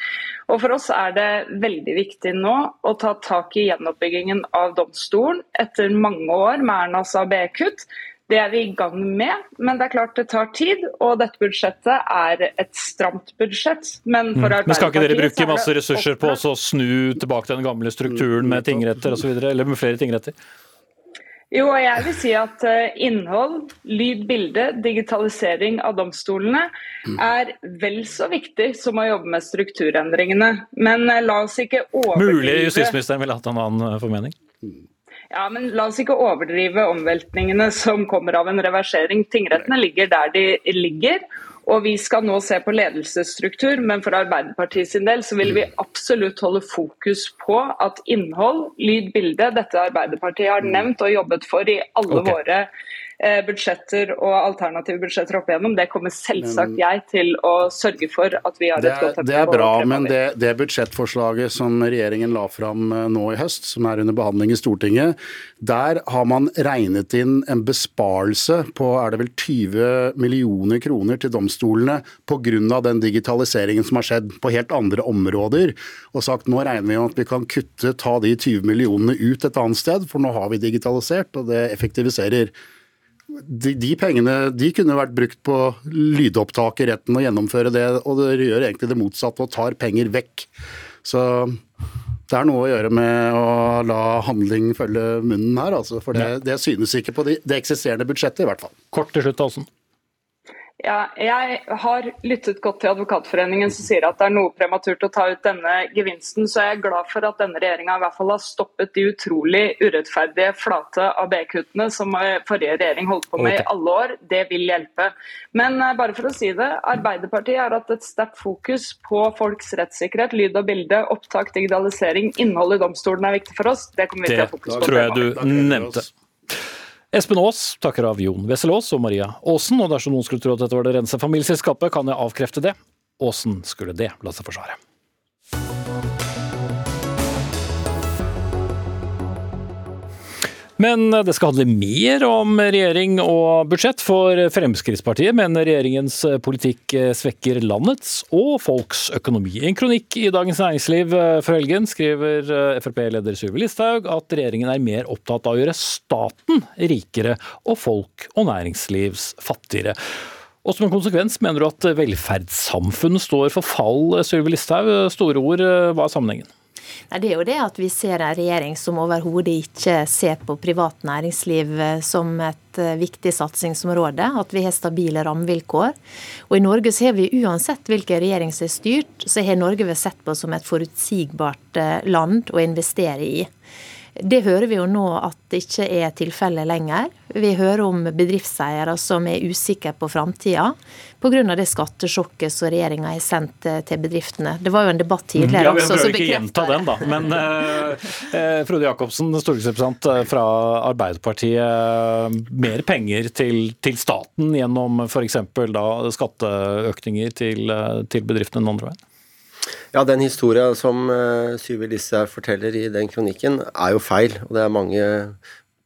Speaker 10: Og For oss er det veldig viktig nå å ta tak i gjenoppbyggingen av domstolen etter mange år med Ernas ABE-kutt. Det er vi i gang med, men det er klart det tar tid. Og dette budsjettet er et stramt budsjett. Men for
Speaker 2: mm. Men skal ikke dere bruke masse ressurser på å snu tilbake til den gamle strukturen med tingretter osv., eller med flere tingretter?
Speaker 10: Jo, og jeg vil si at eh, innhold, lyd, bilde, digitalisering av domstolene er vel så viktig som å jobbe med strukturendringene. Men eh, la oss ikke overdrive
Speaker 2: Mulig justisministeren ville hatt en annen eh, formening?
Speaker 10: Ja, men La oss ikke overdrive omveltningene som kommer av en reversering. Tingrettene ligger der de ligger. Og Vi skal nå se på ledelsesstruktur, men for Arbeiderpartiet sin del så vil vi absolutt holde fokus på at innhold, lyd, bilde, dette Arbeiderpartiet har nevnt og jobbet for i alle okay. våre budsjetter og alternative budsjetter opp igjennom. Det kommer selvsagt jeg til å sørge for at vi har et godt
Speaker 9: tempo. Det er bra, men det, det, budsjettforslaget som regjeringen la fram eh, nå i høst, som er under behandling i Stortinget, der har man regnet inn en besparelse på er det vel 20 millioner kroner til domstolene pga. den digitaliseringen som har skjedd på helt andre områder, og sagt nå regner vi med at vi kan kutte, ta de 20 millionene ut et annet sted, for nå har vi digitalisert, og det effektiviserer de, de, pengene de kunne vært brukt på lydopptak i retten og gjennomføre det, og det gjør egentlig det motsatte og tar penger vekk. Så det er noe å gjøre med å la handling følge munnen her, altså, for det, det synes ikke på det, det eksisterende budsjettet i hvert fall.
Speaker 2: Kort til slutt, Aasen.
Speaker 10: Ja, jeg har lyttet godt til Advokatforeningen som sier at det er noe prematurt å ta ut denne gevinsten. Så jeg er glad for at denne regjeringa i hvert fall har stoppet de utrolig urettferdige flate AB-kuttene som forrige regjering holdt på med i alle år. Det vil hjelpe. Men eh, bare for å si det, Arbeiderpartiet har hatt et sterkt fokus på folks rettssikkerhet. Lyd og bilde, opptak, digitalisering, innhold i domstolen er viktig for oss. Det kommer vi til å ha fokus på.
Speaker 2: Det tror jeg du nevnte. Espen Aas takker av Jon Wessel-Aas og Maria Aasen, og dersom noen skulle tro at dette var det rense familieselskapet, kan jeg avkrefte det. Aasen skulle det la seg forsvare. Men det skal handle mer om regjering og budsjett, for Fremskrittspartiet mener regjeringens politikk svekker landets og folks økonomi. En kronikk i Dagens Næringsliv før helgen skriver Frp-leder Sylvi Listhaug at regjeringen er mer opptatt av å gjøre staten rikere og folk og næringslivs fattigere. Og som en konsekvens mener du at velferdssamfunnet står for fall, Sylvi Listhaug. Store ord, hva er sammenhengen?
Speaker 11: Nei, det er jo det at vi ser en regjering som overhodet ikke ser på privat næringsliv eh, som et eh, viktig satsingsområde. At vi har stabile rammevilkår. Og i Norge så har vi uansett hvilken regjering som er styrt, så har Norge vært sett på som et forutsigbart eh, land å investere i. Det hører vi jo nå at det ikke er tilfellet lenger. Vi hører om bedriftseiere som er usikre på framtida pga. det skattesjokket som regjeringa har sendt eh, til bedriftene. Det var jo en debatt tidligere
Speaker 2: ja, også som bekrefter ikke gjenta den, da. Men eh, Frode Jacobsen, stortingsrepresentant fra Arbeiderpartiet. Mer penger til, til staten gjennom f.eks. skatteøkninger til, til bedriftene den andre veien?
Speaker 12: Ja, Den historia som uh, Syvi Listhaug forteller i den kronikken, er jo feil. og Det er mange,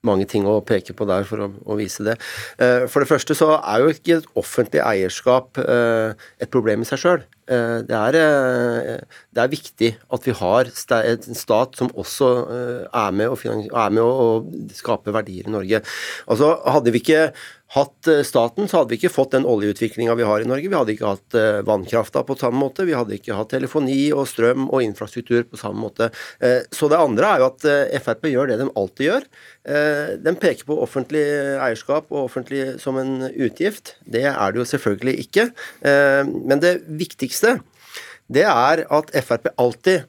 Speaker 12: mange ting å peke på der for å, å vise det. Uh, for det første så er jo ikke et offentlig eierskap uh, et problem i seg sjøl. Eh, det er, eh, det er, viktig at vi har en stat som også eh, er med, å, er med å, skape verdier i Norge. Altså, hadde vi ikke hatt staten, så hadde vi ikke fått den oljeutviklinga vi har i Norge. Vi hadde ikke hatt vannkrafta på samme måte, vi hadde ikke hatt telefoni og strøm og infrastruktur på samme måte. Så det andre er jo at Frp gjør det de alltid gjør. De peker på offentlig eierskap og offentlig som en utgift. Det er det jo selvfølgelig ikke. Men det viktigste, det er at Frp alltid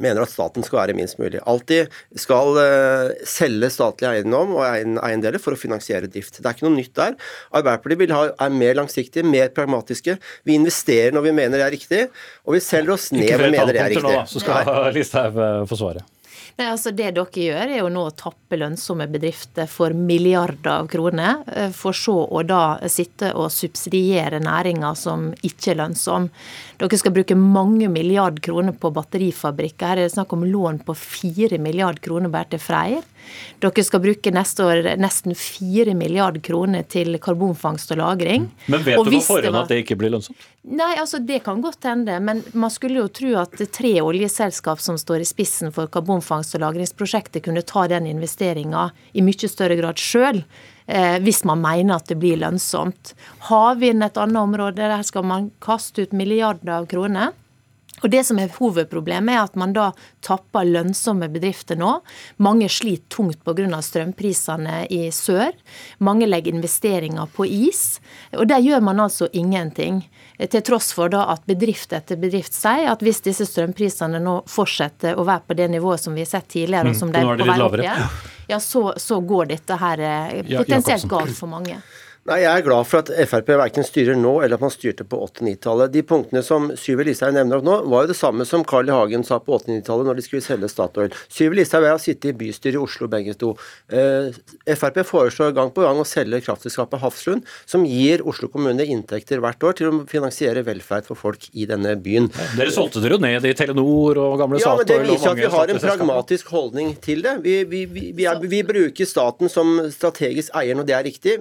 Speaker 12: mener at staten skal være minst mulig. Alltid skal uh, selge statlig eiendom og eiendeler for å finansiere drift. Det er ikke noe nytt der. Arbeiderpartiet vil ha, er mer langsiktige, mer pragmatiske. Vi investerer når vi mener det er riktig, og vi selger oss ned når vi mener det er riktig.
Speaker 2: Nå, så skal Listhaug uh, få svare.
Speaker 11: Nei, altså Det dere gjør, er jo nå å tappe lønnsomme bedrifter for milliarder av kroner, eh, for så å da sitte og subsidiere næringer som ikke er lønnsom. Dere skal bruke mange milliard kroner på batterifabrikker. Her er det snakk om lån på fire milliard kroner bare til Freyr. Dere skal bruke neste år nesten 4 milliard kroner til karbonfangst og -lagring.
Speaker 2: Men vet og du på forhånd at det ikke blir lønnsomt?
Speaker 11: Nei, altså Det kan godt hende, men man skulle jo tro at tre oljeselskap som står i spissen for karbonfangst- og lagringsprosjektet, kunne ta den investeringa i mye større grad sjøl eh, hvis man mener at det blir lønnsomt. Havvind et annet område, der skal man kaste ut milliarder av kroner. Og Det som er hovedproblemet, er at man da tapper lønnsomme bedrifter nå. Mange sliter tungt pga. strømprisene i sør. Mange legger investeringer på is. Og der gjør man altså ingenting. Til tross for da at bedrift etter bedrift sier at hvis disse strømprisene nå fortsetter å være på det nivået som vi har sett tidligere, og mm, som de er på vei opp igjen, ja, så, så går dette her eh, potensielt galt for mange.
Speaker 12: Nei, Jeg er glad for at Frp verken styrer nå eller at man styrte på 80-90-tallet. De punktene som Syver Listhaug nevner opp nå, var jo det samme som Carl I. Hagen sa på 80-90-tallet når de skulle selge Statoil. Syver Listhaug har sittet i bystyret i Oslo begge to. Eh, Frp foreslår gang på gang å selge kraftselskapet Hafslund, som gir Oslo kommune inntekter hvert år til å finansiere velferd for folk i denne byen.
Speaker 2: Dere solgte dere jo ned i Telenor og gamle Statoil.
Speaker 12: Ja, men Det viser at vi har en pragmatisk holdning til det. Vi, vi, vi, er, vi, bruker staten som strategisk eier når det er riktig.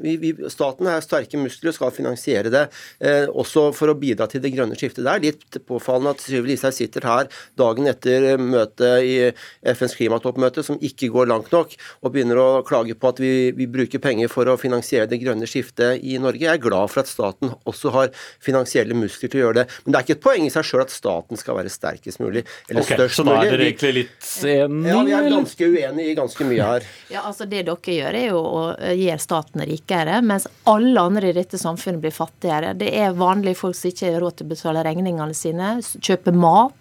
Speaker 12: staten staten har sterke muskler og skal finansiere det, eh, også for å bidra til det grønne skiftet. Det er litt påfallende at Syv Listhaug sitter her dagen etter møtet i FNs klimatoppmøte, som ikke går langt nok, og begynner å klage på at vi, vi, bruker penger for å finansiere det grønne skiftet i Norge. Jeg er glad for at staten også har finansielle muskler til å gjøre det. Men det er ikke et poeng i seg sjøl at staten skal være sterkest mulig, eller okay, størst mulig. Så
Speaker 2: da er dere egentlig litt enige?
Speaker 12: Ja, vi er ganske uenige i ganske mye her.
Speaker 11: Ja, altså Det dere gjør, er jo å gjøre staten rikere, mens alle andre i dette samfunnet blir fattigere. Det er vanlige folk som ikke har råd til å betale regningene sine, kjøpe mat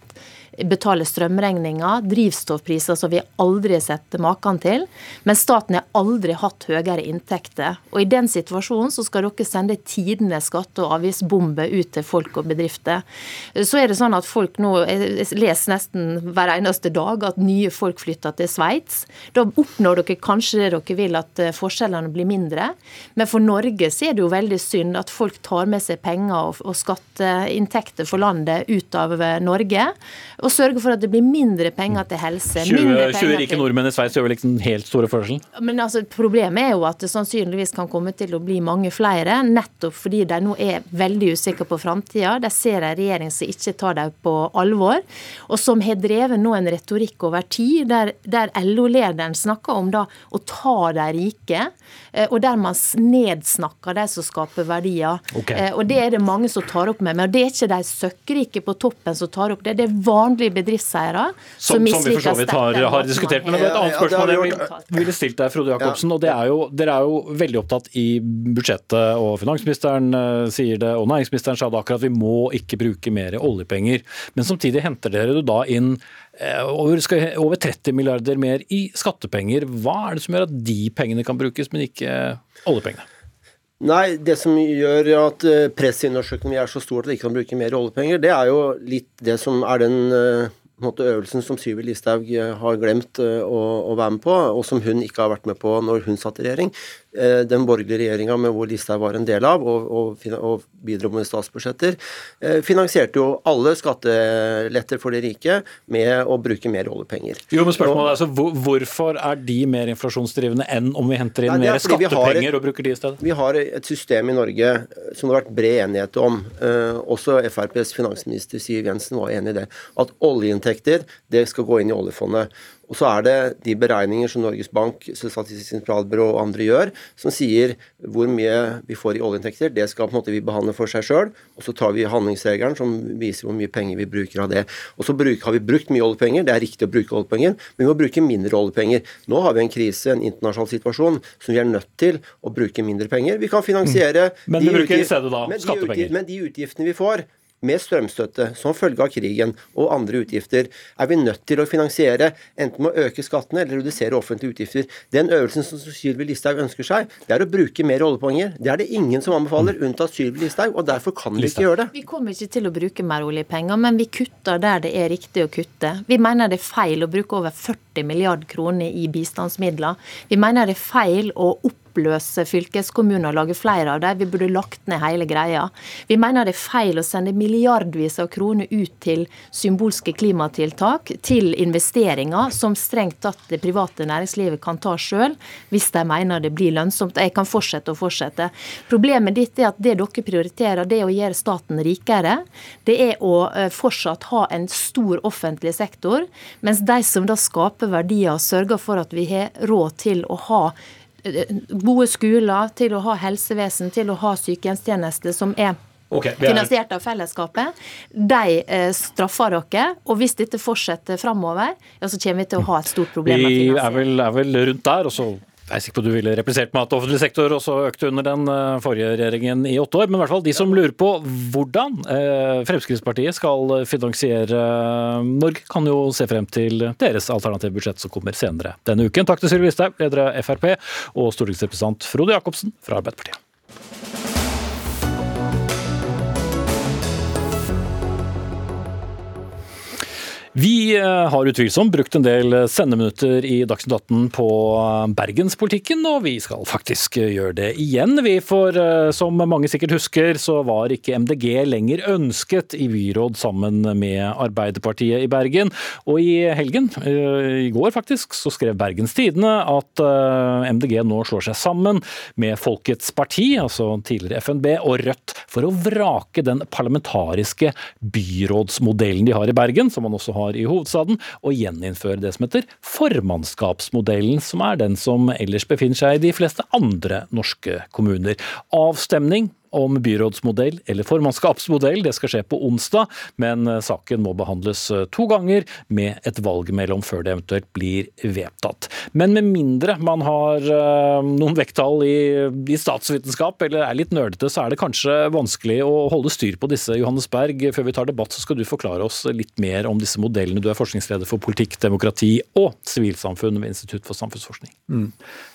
Speaker 11: betale strømregninger, drivstoffpriser som vi aldri har sett maken til. Men staten har aldri hatt høyere inntekter. Og i den situasjonen så skal dere sende tidenes skatte- og avgiftsbombe ut til folk og bedrifter. Så er det sånn at folk nå Jeg leser nesten hver eneste dag at nye folk flytter til Sveits. Da oppnår dere kanskje det dere vil, at eh, forskjellene blir mindre. Men for Norge så er det jo veldig synd at folk tar med seg penger og, og skatteinntekter for landet ut av eh, Norge og sørge for at det blir mindre penger til helse.
Speaker 2: 20, 20 rike nordmenn i Sveits gjør vel ikke den helt store forskjellen?
Speaker 11: Men altså, Problemet er jo at det sannsynligvis kan komme til å bli mange flere, nettopp fordi de nå er veldig usikre på framtida. De ser en regjering som ikke tar dem på alvor, og som har drevet nå en retorikk over tid, der, der LO-lederen snakker om da å ta de rike, eh, og der man nedsnakker de som skaper verdier. Okay. Eh, og Det er det mange som tar opp med, meg. Og det er ikke de søkkrike på toppen som tar opp det. Det er vanlige vanlige bedriftseiere
Speaker 2: som, som misliker. Som vi for så vidt har, har diskutert. Men det var et annet spørsmål jeg ville, ville stilt deg, Frode Jacobsen. og det er jo, Dere er jo veldig opptatt i budsjettet, og finansministeren uh, sier det, og næringsministeren sa det akkurat, vi må ikke bruke mer oljepenger. Men samtidig henter dere da inn uh, over, over 30 milliarder mer i skattepenger. Hva er det som gjør at de pengene kan brukes, men ikke oljepengene?
Speaker 12: Nei, det som gjør at eh, presset i norsk økonomi er så stort at de ikke kan bruke mer oljepenger, det er jo litt det som er den eh, måte, øvelsen som Syvi Listhaug eh, har glemt å, å, være med på, og som hun ikke har vært med på når hun satt i regjering. Eh, den borgerlige regjeringa med hvor Listhaug var en del av, og, og, og bidro med statsbudsjetter, eh, finansierte jo alle skatteletter for de rike med å bruke mer oljepenger.
Speaker 2: Jo, men spørsmålet er altså, Hvorfor er de mer inflasjonsdrivende enn om vi henter inn Nei, mer skattepenger et, og bruker de i stedet?
Speaker 12: Vi har et system i Norge som det har vært bred enighet om. Eh, også FrPs finansminister Siv Jensen var enig i det. At oljeinntekter det skal gå inn i oljefondet. Og så er det de beregninger som Norges Bank, Statistisk sentralbyrå og andre gjør, som sier hvor mye vi får i oljeinntekter. Det skal på en måte vi behandle for seg sjøl. Og så tar vi handlingsregelen som viser hvor mye penger vi bruker av det. Og så har vi brukt mye oljepenger, det er riktig å bruke oljepenger, men vi må bruke mindre oljepenger. Nå har vi en krise, en internasjonal situasjon, som vi er nødt til å bruke mindre penger. Vi kan finansiere
Speaker 2: mm. Men vi bruker i stedet da skattepenger.
Speaker 12: Men de utgiftene vi får, med strømstøtte som følge av krigen og andre utgifter, er vi nødt til å finansiere enten med å øke skattene eller redusere offentlige utgifter. Den øvelsen som Sylvi Listhaug ønsker seg, det er å bruke mer oljepenger. Det er det ingen som anbefaler, unntatt Sylvi Listhaug, og derfor kan vi ikke gjøre det.
Speaker 11: Vi kommer ikke til å bruke mer oljepenger, men vi kutter der det er riktig å kutte. Vi mener det er feil å bruke over 40 milliard kroner i bistandsmidler. Vi mener det er feil å opp oppløse fylkeskommuner og lage flere av dem. Vi burde lagt ned hele greia. Vi mener det er feil å sende milliardvis av kroner ut til symbolske klimatiltak, til investeringer som strengt tatt det private næringslivet kan ta sjøl, hvis de mener det blir lønnsomt. Jeg kan fortsette og fortsette. Problemet ditt er at det dere prioriterer, det er å gjøre staten rikere. Det er å eh, fortsatt ha en stor offentlig sektor, mens de som da skaper verdier, sørger for at vi har råd til å ha gode skoler, til å ha helsevesen, til å ha sykehjemstjeneste som er Okay, er... finansiert av fellesskapet. De eh, straffer dere. Og hvis dette fortsetter framover, ja, så kommer vi til å ha et stort problem.
Speaker 2: Vi er vel, er vel rundt der, og så jeg er sikker på at du ville replisert med at offentlig sektor også økte under den eh, forrige regjeringen i åtte år. Men i hvert fall de som lurer på hvordan eh, Fremskrittspartiet skal finansiere eh, Norge, kan jo se frem til deres alternative budsjett som kommer senere denne uken. Takk til Sylvi Listhaug, leder av Frp, og stortingsrepresentant Frode Jacobsen fra Arbeiderpartiet. Vi eh, har utvilsomt brukt en del sendeminutter i Dagsnytt 18 på eh, bergenspolitikken, og vi skal faktisk gjøre det igjen. Vi for eh, som mange sikkert husker, så var ikke MDG lenger ønsket i byråd sammen med Arbeiderpartiet i Bergen. Og i helgen, i går faktisk, så skrev Bergens Tidende at MDG nå slår seg sammen med Folkets Parti, altså tidligere FNB, og Rødt for å vrake den parlamentariske byrådsmodellen de har i Bergen, som man også har har i hovedstaden, og gjeninnføre det som heter formannskapsmodellen, som er den som ellers befinner seg i de fleste andre norske kommuner. Avstemning om byrådsmodell eller formannskapsmodell. Det skal skje på onsdag, men eh, saken må behandles eh, to ganger med et valg mellom før det eventuelt blir vedtatt. Men med mindre man har eh, noen vekttall i, i statsvitenskap eller er litt nerdete, så er det kanskje vanskelig å holde styr på disse. Johannes Berg, før vi tar debatt, så skal du forklare oss litt mer om disse modellene. Du er forskningsleder for politikk, demokrati og sivilsamfunn ved Institutt for samfunnsforskning. Mm.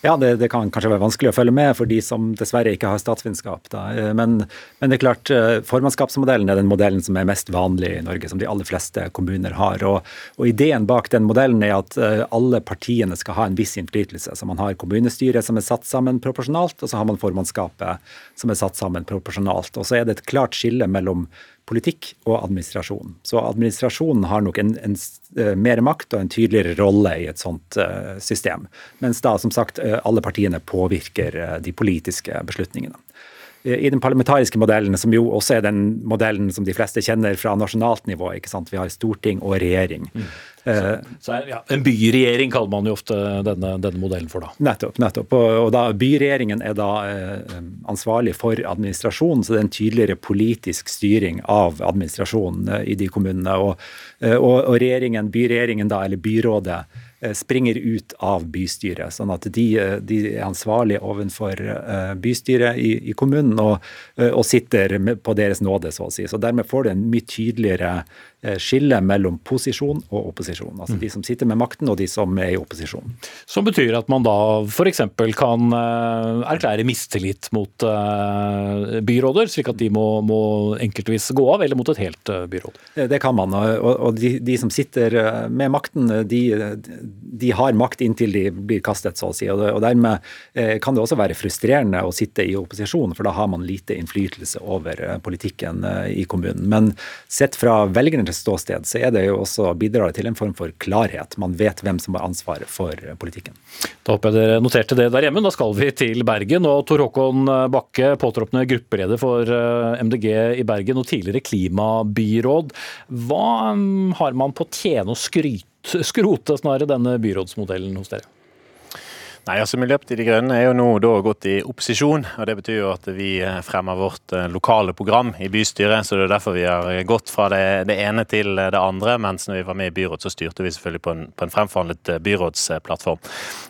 Speaker 13: Ja, det, det, kan kanskje være vanskelig å følge med for de som dessverre ikke har statsvitenskap. Da. Men, men, det er klart, eh, formannskapsmodellen er den modellen som er mest vanlig i Norge, som de aller fleste kommuner har. Og, og Ideen bak den modellen er at eh, alle partiene skal ha en viss innflytelse. Så man har kommunestyret som er satt sammen proporsjonalt, og så har man formannskapet som er satt sammen proporsjonalt. Og så er det et klart skille mellom politikk og administrasjon. Så administrasjonen har nok en, en, eh, mer makt og en tydeligere rolle i et sånt system. Mens da som sagt alle partiene påvirker de politiske beslutningene i den parlamentariske modellen, som jo også er den modellen som de fleste kjenner fra nasjonalt nivå. ikke sant? Vi har storting og regjering. Mm.
Speaker 2: Så, så ja, En byregjering kaller man jo ofte denne, denne modellen for, da.
Speaker 13: Nettopp. nettopp. Og, og da, Byregjeringen er da eh, ansvarlig for administrasjonen, så det er en tydeligere politisk styring av administrasjonen eh, i de kommunene. Og, eh, og, og regjeringen, byregjeringen da, eller byrådet, Eh, springer ut av bystyret. Sånn at de, eh, de er ansvarlige overfor eh, bystyret i, i kommunen og, og, sitter på deres nåde, så å si. Så dermed får du en mye tydeligere Eh, skille mellom posisjon og opposisjon. Altså de som sitter med makten og de som er i opposisjon.
Speaker 2: Som betyr at man da f.eks. kan eh, erklære mistillit mot eh, byråder, slik at de må, må enkeltvis gå av, eller mot et helt byråd?
Speaker 13: Det kan man. Og, de, de, som sitter med makten, de, de, har makt inntil de blir kastet, så å si. Og dermed kan det også være frustrerende å sitte i opposisjon, for da har man lite innflytelse over politikken i kommunen. Men sett fra velgernes ståsted, så er det jo også bidrar til en form for klarhet. Man vet hvem som har ansvaret for politikken.
Speaker 2: Da håper jeg dere noterte det der hjemme. Da skal vi til Bergen. Og Tor Håkon Bakke, påtroppende gruppeleder for eh, MDG i Bergen og tidligere klimabyråd. Hva mm, har man på tjene å skryte, skrote snarere denne byrådsmodellen hos dere?
Speaker 14: Nei, altså Miljøpartiet De Grønne er jo nå da gått i opposisjon. og Det betyr jo at vi eh, fremmer vårt eh, lokale program i bystyret. så Det er derfor vi har gått fra det, det ene til det andre. Mens når vi var med i byråd, så styrte vi selvfølgelig på en, på en fremforhandlet eh, byrådsplattform.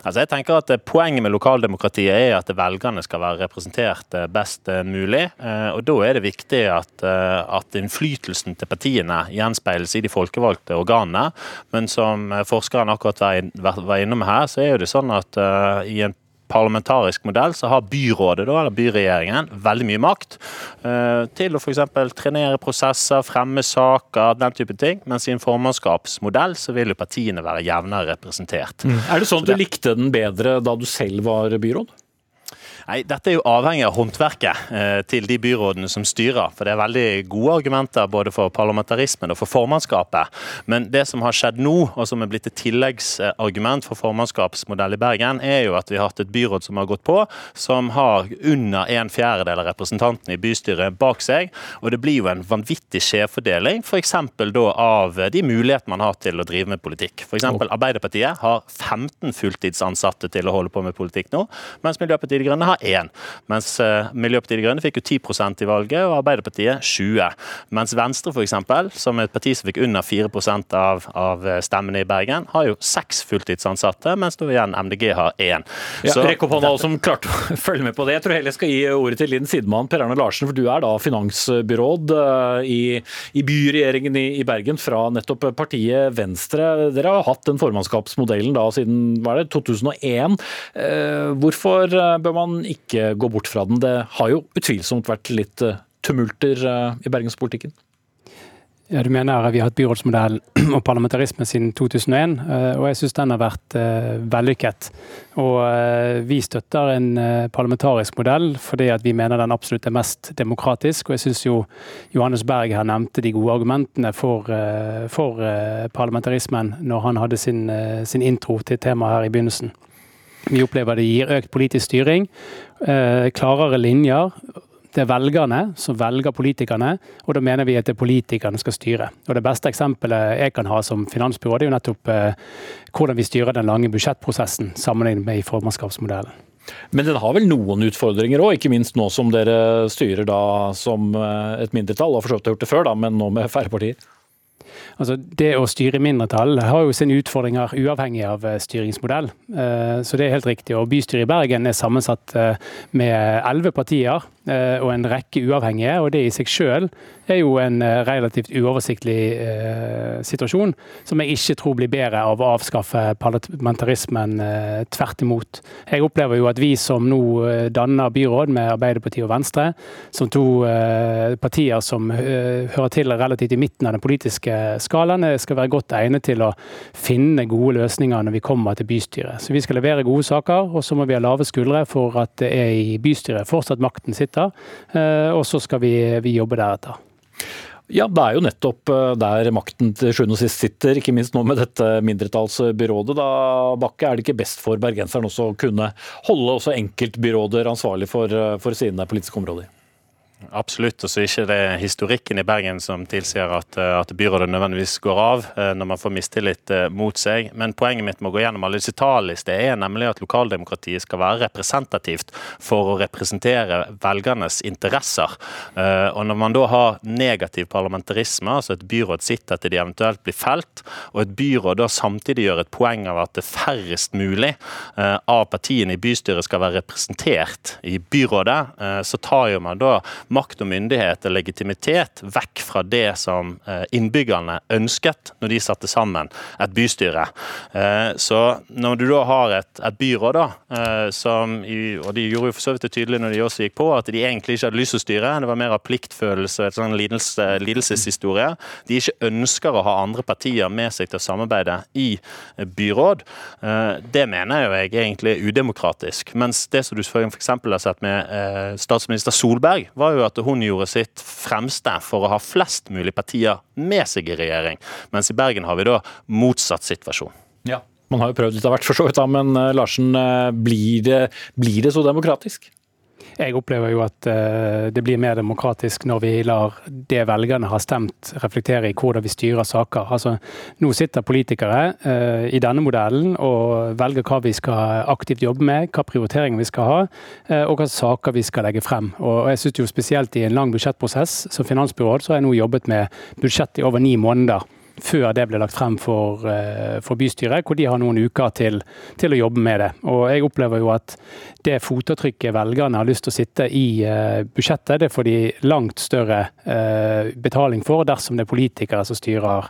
Speaker 14: Altså jeg tenker at Poenget med lokaldemokratiet er at velgerne skal være representert best mulig. og Da er det viktig at, at innflytelsen til partiene gjenspeiles i de folkevalgte organene. Men som forskeren akkurat var innom her, så er jo det sånn at i en parlamentarisk modell så har byrådet, eller byregjeringen, veldig mye makt uh, til å f.eks. trenere prosesser, fremme saker, den type ting. Mens i en formannskapsmodell så vil jo partiene være jevnere representert.
Speaker 2: Mm. Er det sånn at du likte den bedre da du selv var byråd?
Speaker 14: Nei, Dette er jo avhengig av håndverket eh, til de byrådene som styrer. For det er veldig gode argumenter både for parlamentarismen og for formannskapet. Men det som har skjedd nå, og som er blitt et tilleggsargument for formannskapsmodell i Bergen, er jo at vi har hatt et byråd som har gått på, som har under en fjerdedel av representantene i bystyret bak seg. Og det blir jo en vanvittig skjevfordeling, f.eks. da av de mulighetene man har til å drive med politikk. F.eks. Arbeiderpartiet har 15 fulltidsansatte til å holde på med politikk nå, mens Miljøpartiet De Grønne har én. Mens uh, Miljøpartiet De Grønne fikk jo 10 i valget, og Arbeiderpartiet 20 Mens Venstre, f.eks., som er et parti som fikk under 4% av, av stemmene i Bergen, har jo seks fulltidsansatte, mens da igjen MDG har én.
Speaker 2: Ja, Rekk opp hånda som klarte å følge med på det. Jeg tror heller jeg skal gi ordet til Linn sidemann Per Arne Larsen, for du er da finansbyråd uh, i, i, byregjeringen i, i, Bergen fra nettopp partiet Venstre. Dere har hatt den formannskapsmodellen da siden var det, 2001. Uh, hvorfor bør man ikke gå bort fra den. Det har jo utvilsomt vært litt eh, tumulter eh, i bergenspolitikken.
Speaker 15: Ja, Du mener at vi har hatt byrådsmodell og parlamentarisme siden 2001, eh, og jeg syns den har vært vellykket. Og Vi støtter en parlamentarisk modell fordi at vi mener den absolutt er mest demokratisk. Og jeg syns jo Johannes Berg her nevnte de gode argumentene for, for parlamentarismen når han hadde sin, sin intro til temaet her i begynnelsen. Vi opplever det gir økt politisk styring, eh, klarere linjer. Det er velgerne som velger politikerne, og da mener vi at det er politikerne skal styre. Og Det beste eksempelet jeg kan ha som finansbyråd, er jo nettopp eh, hvordan vi styrer den lange budsjettprosessen sammenlignet med i formannskapsmodellen.
Speaker 2: Men den har vel noen utfordringer òg, ikke minst nå som dere styrer da som eh, et mindretall. Og for så vidt har gjort det før, da, men nå med færre partier?
Speaker 15: Altså, det å styre mindretall har jo sine utfordringer uavhengig av eh, styringsmodell. Eh, så det er helt riktig. Og Bystyret i Bergen er sammensatt eh, med elleve partier og en rekke uavhengige. og Det i seg selv er jo en relativt uoversiktlig situasjon, som jeg ikke tror blir bedre av å avskaffe parlamentarismen. Tvert imot. Jeg opplever jo at vi som nå danner byråd med Arbeiderpartiet og Venstre, som to partier som hører til relativt i midten av den politiske skalaen skal være godt egnet til å finne gode løsninger når vi kommer til bystyret. Så Vi skal levere gode saker, og så må vi ha lave skuldre for at det er i bystyret fortsatt makten sitter. Eh, og så skal vi, vi jobbe deretter.
Speaker 2: Ja, det er jo nettopp eh, der makten til sjuende og sist sitter, ikke minst nå med dette mindretallsbyrådet. Da, Bakke, er det ikke best for bergenseren også å kunne holde også enkeltbyråder ansvarlig for, eh, for sine politiske områder?
Speaker 14: Absolutt. Og så er ikke det historikken i Bergen som tilsier at, eh, at, byrådet nødvendigvis går av eh, når man får mistillit eh, mot seg. Men poenget mitt med å gå gjennom alle disse tallistene er nemlig at lokaldemokratiet skal være representativt for å representere velgernes interesser. Og når man da har negativ parlamentarisme, altså et byråd sitter til de eventuelt blir felt, og et byråd da samtidig gjør et poeng av at det færrest mulig av partiene i bystyret skal være representert i byrådet, så tar jo man da makt og myndighet og legitimitet vekk fra det som eh, innbyggerne ønsket når de satte sammen et bystyre. Eh, så når du da har et, et byråd, da, eh, som, og de gjorde jo for så vidt det tydelig når de også gikk på, at de egentlig ikke hadde lyst til å styre, det var mer av pliktfølelse og sånn lidelse, lidelseshistorie. De ikke ønsker å ha andre partier med seg til å samarbeide i byråd. Det mener jo jeg egentlig er udemokratisk. Mens det som du f.eks. har sett med statsminister Solberg, var jo at hun gjorde sitt fremste for å ha flest mulig partier med seg i regjering. Mens i Bergen har vi da motsatt situasjon.
Speaker 2: Ja, Man har jo prøvd litt av hvert, for så vidt, men eh, Larsen, eh, blir det, blir det så demokratisk?
Speaker 15: Jeg opplever jo at uh, det blir mer demokratisk når vi lar det velgerne har stemt reflektere i hvordan vi styrer saker. Altså, nå sitter politikere uh, i denne modellen og velger hva vi skal aktivt jobbe med, hva prioriteringer vi skal ha, uh, og hva saker vi skal legge frem. Og jeg synes jo Spesielt i en lang budsjettprosess som finansbyråd så har jeg nå jobbet med budsjett i over ni måneder før det ble lagt frem for, eh, for, bystyret, hvor de har noen uker til, til, å jobbe med det. Og Jeg opplever jo at det fotavtrykket velgerne har lyst til å sitte i uh, budsjettet, det får de langt større uh, betaling for dersom det er politikere som styrer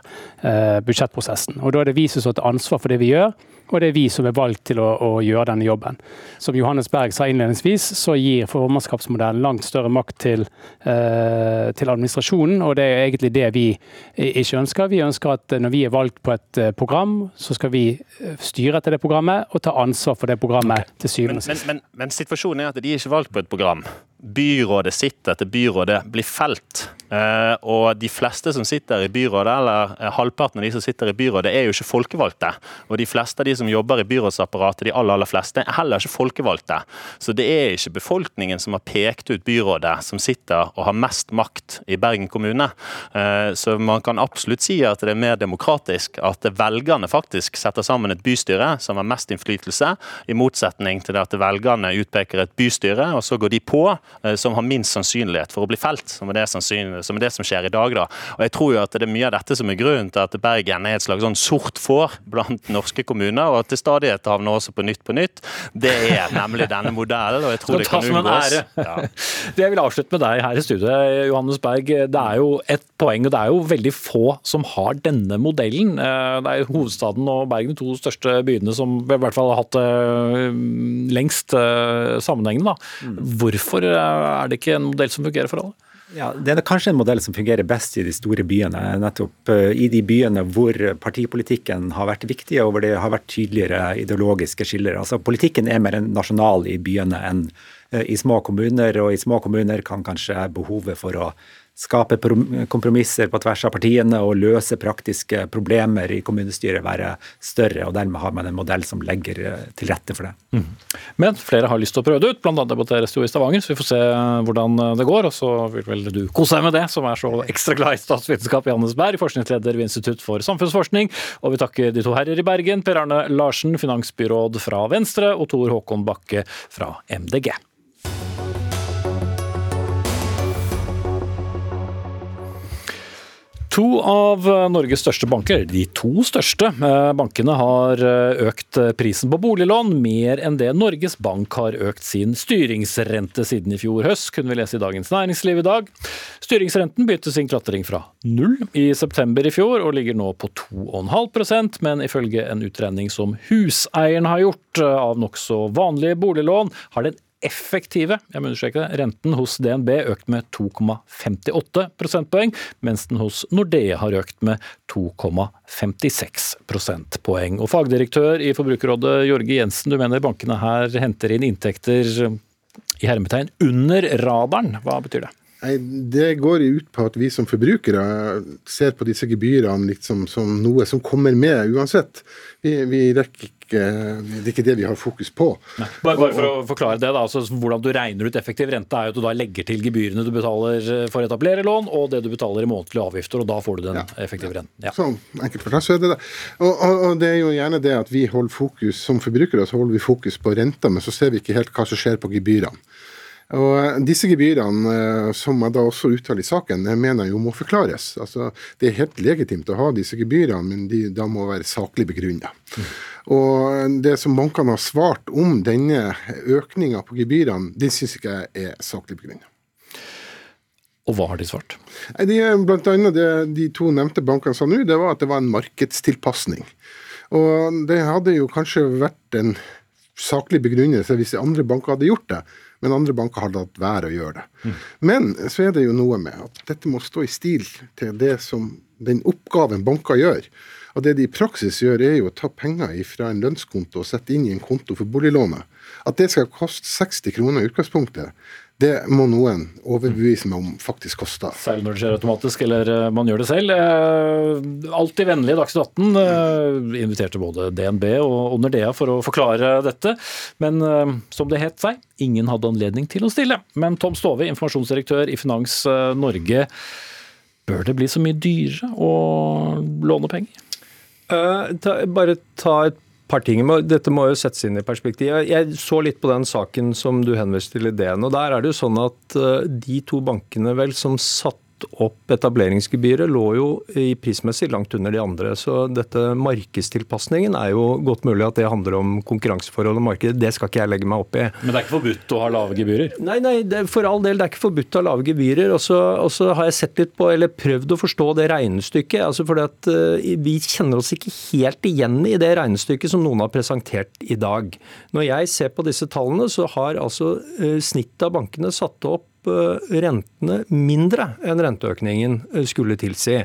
Speaker 15: budsjettprosessen. Og Da er det vi som står til ansvar for det vi gjør og det er vi som er valgt til å, å, gjøre denne jobben. Som Johannes Berg sa innledningsvis, så gir formannskapsmodellen langt større makt til, eh, til, administrasjonen, og det er egentlig det vi ikke ønsker. Vi ønsker at når vi er valgt på et eh, program, så skal vi eh, styre etter det programmet og ta ansvar for det programmet til syvende og
Speaker 14: sist. Men, men, men, situasjonen er at de er ikke valgt på et program. Byrådet sitter etter byrådet blir felt. Uh, og de fleste som sitter i byrådet, eller uh, halvparten av de som sitter i byrådet, er jo ikke folkevalgte. Og de fleste av de som jobber i byrådsapparatet, de aller, aller fleste, er heller ikke folkevalgte. Så det er ikke befolkningen som har pekt ut byrådet, som sitter og har mest makt i Bergen kommune. Uh, så man kan absolutt si at det er mer demokratisk at velgerne faktisk setter sammen et bystyre som har mest innflytelse, i motsetning til at velgerne utpeker et bystyre, og så går de på, som har minst sannsynlighet for å bli felt. som er det som er det som skjer i dag. da. Og jeg tror jo at det er mye av dette som er grunnen til at Bergen er et slags sånn sort får blant norske kommuner, og at til stadighet havner også på Nytt på Nytt. Det er nemlig denne modellen, og jeg tror det kan unngås. Ja.
Speaker 2: Det jeg vil avslutte med deg her i studiet, Johannes Berg. Det er jo et poeng, og det er jo veldig få som har denne modellen. Eh, det er hovedstaden og Bergen de to største byene som i hvert fall har hatt det lengst eh, sammenhengende. Mm. Hvorfor er det ikke en modell som fungerer for alle?
Speaker 13: Ja, Det er kanskje en modell som fungerer best i de store byene. Nettopp eh, i de byene hvor partipolitikken har vært viktig, og hvor det har vært tydeligere ideologiske skiller. Altså Politikken er mer nasjonal i byene enn eh, i små kommuner, og i små kommuner kan kanskje behovet for å skape kompromisser på tvers av partiene og løse praktiske problemer i kommunestyret være større. og Dermed har man en modell som legger eh, til rette for det. Mm.
Speaker 2: Men flere har lyst til å prøve det ut, bl.a. debatteres det jo i Stavanger, så vi får se hvordan det går. Og så vil vel du kose deg med det, som er så ekstra glad i statsvitenskap, Jannes Berg, forskningsleder ved Institutt for samfunnsforskning. Og vi takker de to herrer i Bergen, Per Arne Larsen, finansbyråd fra Venstre, og Tor Håkon Bakke fra MDG. To av Norges største banker, de to største eh, bankene, har eh, økt prisen på boliglån mer enn det Norges Bank har økt sin styringsrente siden i fjor høst, kunne vi lese i Dagens Næringsliv i dag. Styringsrenten begynte sin klatring fra null i september i fjor, og ligger nå på 2,5% men ifølge en utregning som Huseieren har gjort eh, av nokså vanlige boliglån, har den effektive jeg må understreke det, renten hos DNB økt med 2,58 prosentpoeng, mens den hos Nordea har økt med 2,56 prosentpoeng. Og Fagdirektør i Forbrukerrådet Jorge Jensen, du mener bankene her henter inn inntekter i hermetegn under radaren. Hva betyr det?
Speaker 16: Nei, Det går ut på at vi som forbrukere ser på disse gebyrene liksom som noe som kommer med uansett. Vi, vi rekker ikke, Det er ikke det vi har fokus på.
Speaker 2: Bare, bare, for å forklare det, da, altså Hvordan du regner ut effektiv rente, er jo at du da legger til gebyrene du betaler for å etablere lån, og det du betaler i månedlige avgifter, og da får du den ja. effektive renten.
Speaker 16: Ja. Sånn, enkelt fortalt så er det det. Og, og, og, det er jo gjerne det at vi holder fokus, som forbrukere så holder vi fokus på renta, men så ser vi ikke helt hva som skjer på gebyrene. Og Disse gebyrene, eh, som jeg da også uttaler i saken, jeg mener jo må forklares. Altså, Det er helt legitimt å ha disse gebyrene, men de da må være saklig begrunnet. Mm. Og Det som bankene har svart om denne økninga på gebyrene, det syns ikke jeg er saklig begrunnet.
Speaker 2: Og hva har de svart?
Speaker 16: De, blant annet det de to nevnte bankene sa nå, det var at det var en markedstilpasning. Og det hadde jo kanskje vært en saklig begrunnelse hvis de andre banker hadde gjort det men andre banker har latt være å gjøre det. Mm. Men så er det jo noe med at dette må stå i stil til det som den oppgaven banker gjør. Og Det de i praksis gjør, er jo å ta penger fra en lønnskonto og sette inn i en konto for boliglånet. At det skal koste 60 kroner i utgangspunktet, det må noen overbevise meg om faktisk koster.
Speaker 2: Særlig når det skjer automatisk, eller eh, man gjør det selv. Eh, alltid vennlig Dagsnytt 18. Eh, inviterte både DNB og Nordea for å forklare dette. Men som det het seg, ingen hadde anledning til å stille. Men Tom Stove, informasjonsdirektør i Finans Norge. Bør det bli så mye dyrere å låne penger?
Speaker 17: Uh, ta, bare ta et par ting. Dette må jo settes inn i perspektiv. Jeg så litt på den saken som du henviste til ideen. og Der er det jo sånn at eh, de to bankene vel som satt opp etableringsgebyret, lå jo i prismessig langt under de andre. Så dette markedstilpasningen er jo godt mulig at det handler om konkurranseforhold og marked. Det skal ikke jeg legge meg opp i.
Speaker 2: Men det er ikke forbudt å ha lave gebyrer?
Speaker 17: Nei, nei, det, for all del. Det er ikke forbudt å ha lave gebyrer. Og så har jeg sett litt på, eller prøvd å forstå det regnestykket. altså fordi at uh, Vi kjenner oss ikke helt igjen i det regnestykket som noen har presentert i dag. Når jeg ser på disse tallene, så har altså uh, snittet av bankene satt opp Eh, rentene mindre enn renteøkningen eh, skulle tilsi.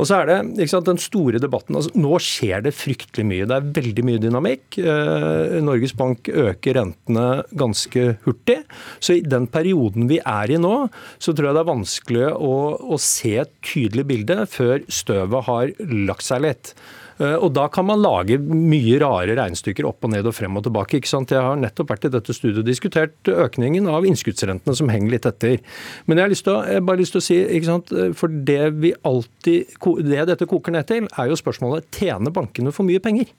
Speaker 17: Og så er det sant, den store debatten. altså Nå skjer det fryktelig mye. Det er veldig mye dynamikk. Eh, Norges Bank øker rentene ganske hurtig. Så i den perioden vi er i nå, så tror jeg det er vanskelig å, å se et tydelig bilde før støvet har lagt seg litt. Eh, og Da kan man lage mye rare regnestykker opp og ned og frem og tilbake. ikke sant? Jeg har nettopp vært i dette studioet og diskutert økningen av innskuddsrentene som henger litt etter. Men jeg har, lyst til å, jeg bare lyst til å si, ikke sant? for det vi alltid, det dette koker ned til, er jo spørsmålet tjener bankene for mye penger?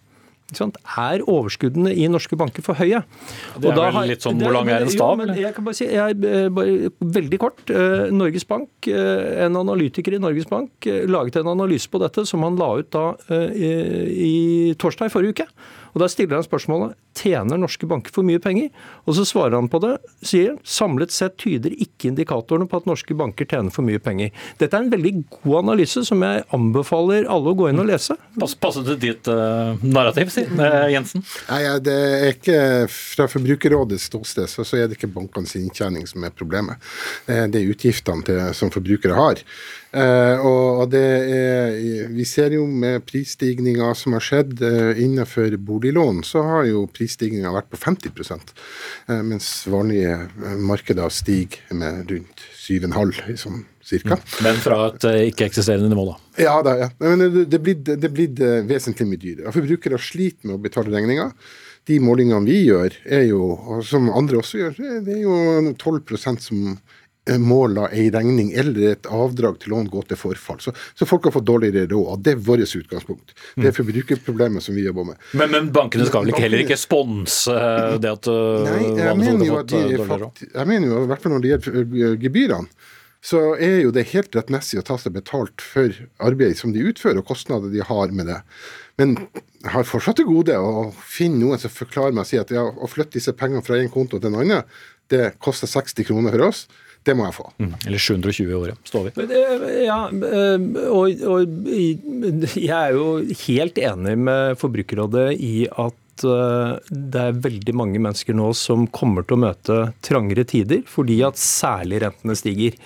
Speaker 17: Er overskuddene i norske banker for høye?
Speaker 2: Det er vel litt sånn hvor lang er en stav?
Speaker 17: Ja, jeg kan bare si, jeg, eh, bare, Veldig kort. Eh, Norges Bank, eh, En analytiker i Norges Bank laget en analyse på dette som han la ut da i, i torsdag i forrige uke. Og Da stiller han spørsmålet tjener norske banker for mye penger. Og så svarer han på det, sier samlet sett tyder ikke indikatorene på at norske banker tjener for mye penger. Dette er en veldig god analyse som jeg anbefaler alle å gå inn og lese.
Speaker 2: Pass, passet det ditt uh, narrativ, sier uh, Jensen?
Speaker 16: Nei, Det er ikke Fra Forbrukerrådets ståsted så, så er det ikke bankenes inntjening som er problemet. Det er utgiftene til, som forbrukere har. Uh, og det er, Vi ser jo med prisstigninga som har skjedd uh, innenfor boliglån, så har jo prisstigninga vært på 50% uh, mens vanlige markeder stiger med rundt 7,5 sånn cirka.
Speaker 2: Mm. Men fra et ikke-eksisterende nivå, da?
Speaker 16: Ja, da, ja. men det er blitt vesentlig mye dyrere. Forbrukere sliter med å betale regninga de målingene vi gjør, er jo, som andre også gjør, det er jo 12% som Eh, må ei regning eller et avdrag til lån gå til forfall. Så, så folk har fått dårligere råd. Det er vårt utgangspunkt. Det er forbrukerproblemet som vi jobber med.
Speaker 2: Men, men bankene skal vel ikke heller ikke sponse eh, det at
Speaker 16: eh, Nei, jeg mener, jo at de, fakt, jeg mener jo i hvert fall når det gjelder gebyrene, så er jo det helt rettmessig å ta seg betalt for arbeid som de utfører, og kostnader de har med det. Men jeg har fortsatt til gode å finne noen som forklarer meg og sier at ja, å flytte disse pengene fra en konto til en annen, det koster 60 kroner for oss. Det må jeg få.
Speaker 2: Mm. Eller 720 i året. Står vi.
Speaker 17: Ja, eh, og, og, jeg er jo helt enig med Forbrukerrådet i at eh, det er veldig mange mennesker nå som kommer til å møte trangere tider, fordi at særlig rentene stiger.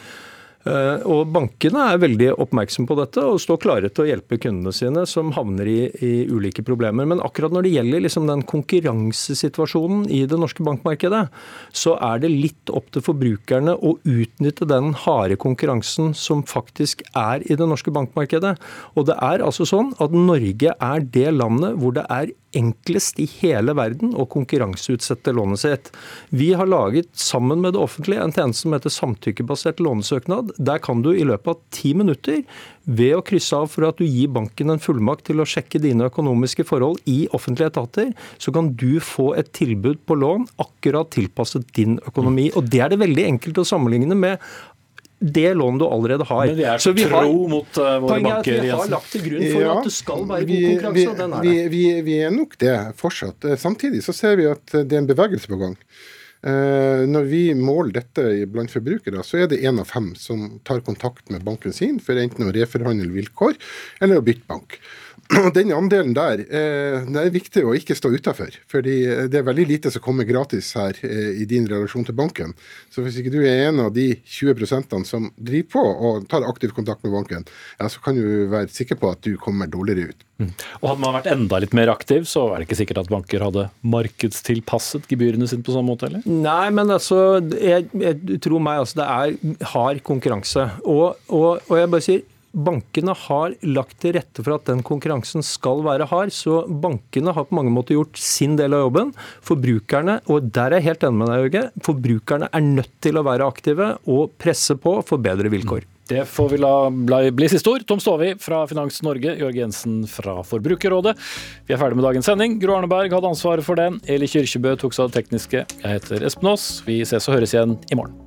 Speaker 17: Eh, og Bankene er veldig oppmerksomme på dette og står klare til å hjelpe kundene sine som havner i, i ulike problemer. Men akkurat når det gjelder liksom den konkurransesituasjonen i det norske bankmarkedet, så er det litt opp til forbrukerne å utnytte den harde konkurransen som faktisk er i det norske bankmarkedet. Og det er altså sånn at Norge er det landet hvor det er enklest i hele verden å konkurranseutsette lånet sitt. Vi har laget sammen med det offentlige en tjeneste som heter samtykkebasert lånesøknad. Der kan du i løpet av ti minutter, ved å krysse av for at du gir banken en fullmakt til å sjekke dine økonomiske forhold i offentlige etater, så kan du få et tilbud på lån akkurat tilpasset din økonomi. Og Det er det veldig enkelt å sammenligne med det lånet du allerede har.
Speaker 2: Men vi er så, så vi
Speaker 17: har,
Speaker 2: tro mot uh, våre banker.
Speaker 17: Er at vi har lagt til grunn for ja, at det skal være god konkurranse,
Speaker 16: vi,
Speaker 17: og den er
Speaker 16: vi, vi, vi, er nok det fortsatt. Samtidig så ser vi at det er en bevegelse på gang. Eh, når vi måler dette blant forbrukere, så er det én av fem som tar kontakt med banken sin for enten å reforhandle vilkår eller å bytte bank. Den andelen der eh, det er viktig å ikke stå utafor. fordi det er veldig lite som kommer gratis her eh, i din relasjon til banken. Så hvis ikke du er en av de 20% som driver på og tar aktiv kontakt med banken, ja, så kan du være sikker på at du kommer dårligere ut.
Speaker 2: Mm. Og Hadde man vært enda litt mer aktiv, så er det ikke sikkert at banker hadde markedstilpasset gebyrene sine på samme måte, eller?
Speaker 17: Nei, men altså, jeg, jeg tror meg altså, det er hard konkurranse. Og, og, og jeg bare sier bankene har lagt til rette for at den konkurransen skal være hard. Så bankene har på mange måter gjort sin del av jobben. Forbrukerne, og der er jeg helt enig med deg, Jørge, forbrukerne er nødt til å være aktive og presse på for bedre vilkår.
Speaker 2: Det får vi la bli siste ord. Tom Stovi fra Finans Norge, Jørg Jensen fra Forbrukerrådet. Vi er ferdig med dagens sending. Gro Arneberg hadde ansvaret for den. Eli Kyrkjebø tok seg av det tekniske. Jeg heter Espen Aas. Vi ses og høres igjen i morgen.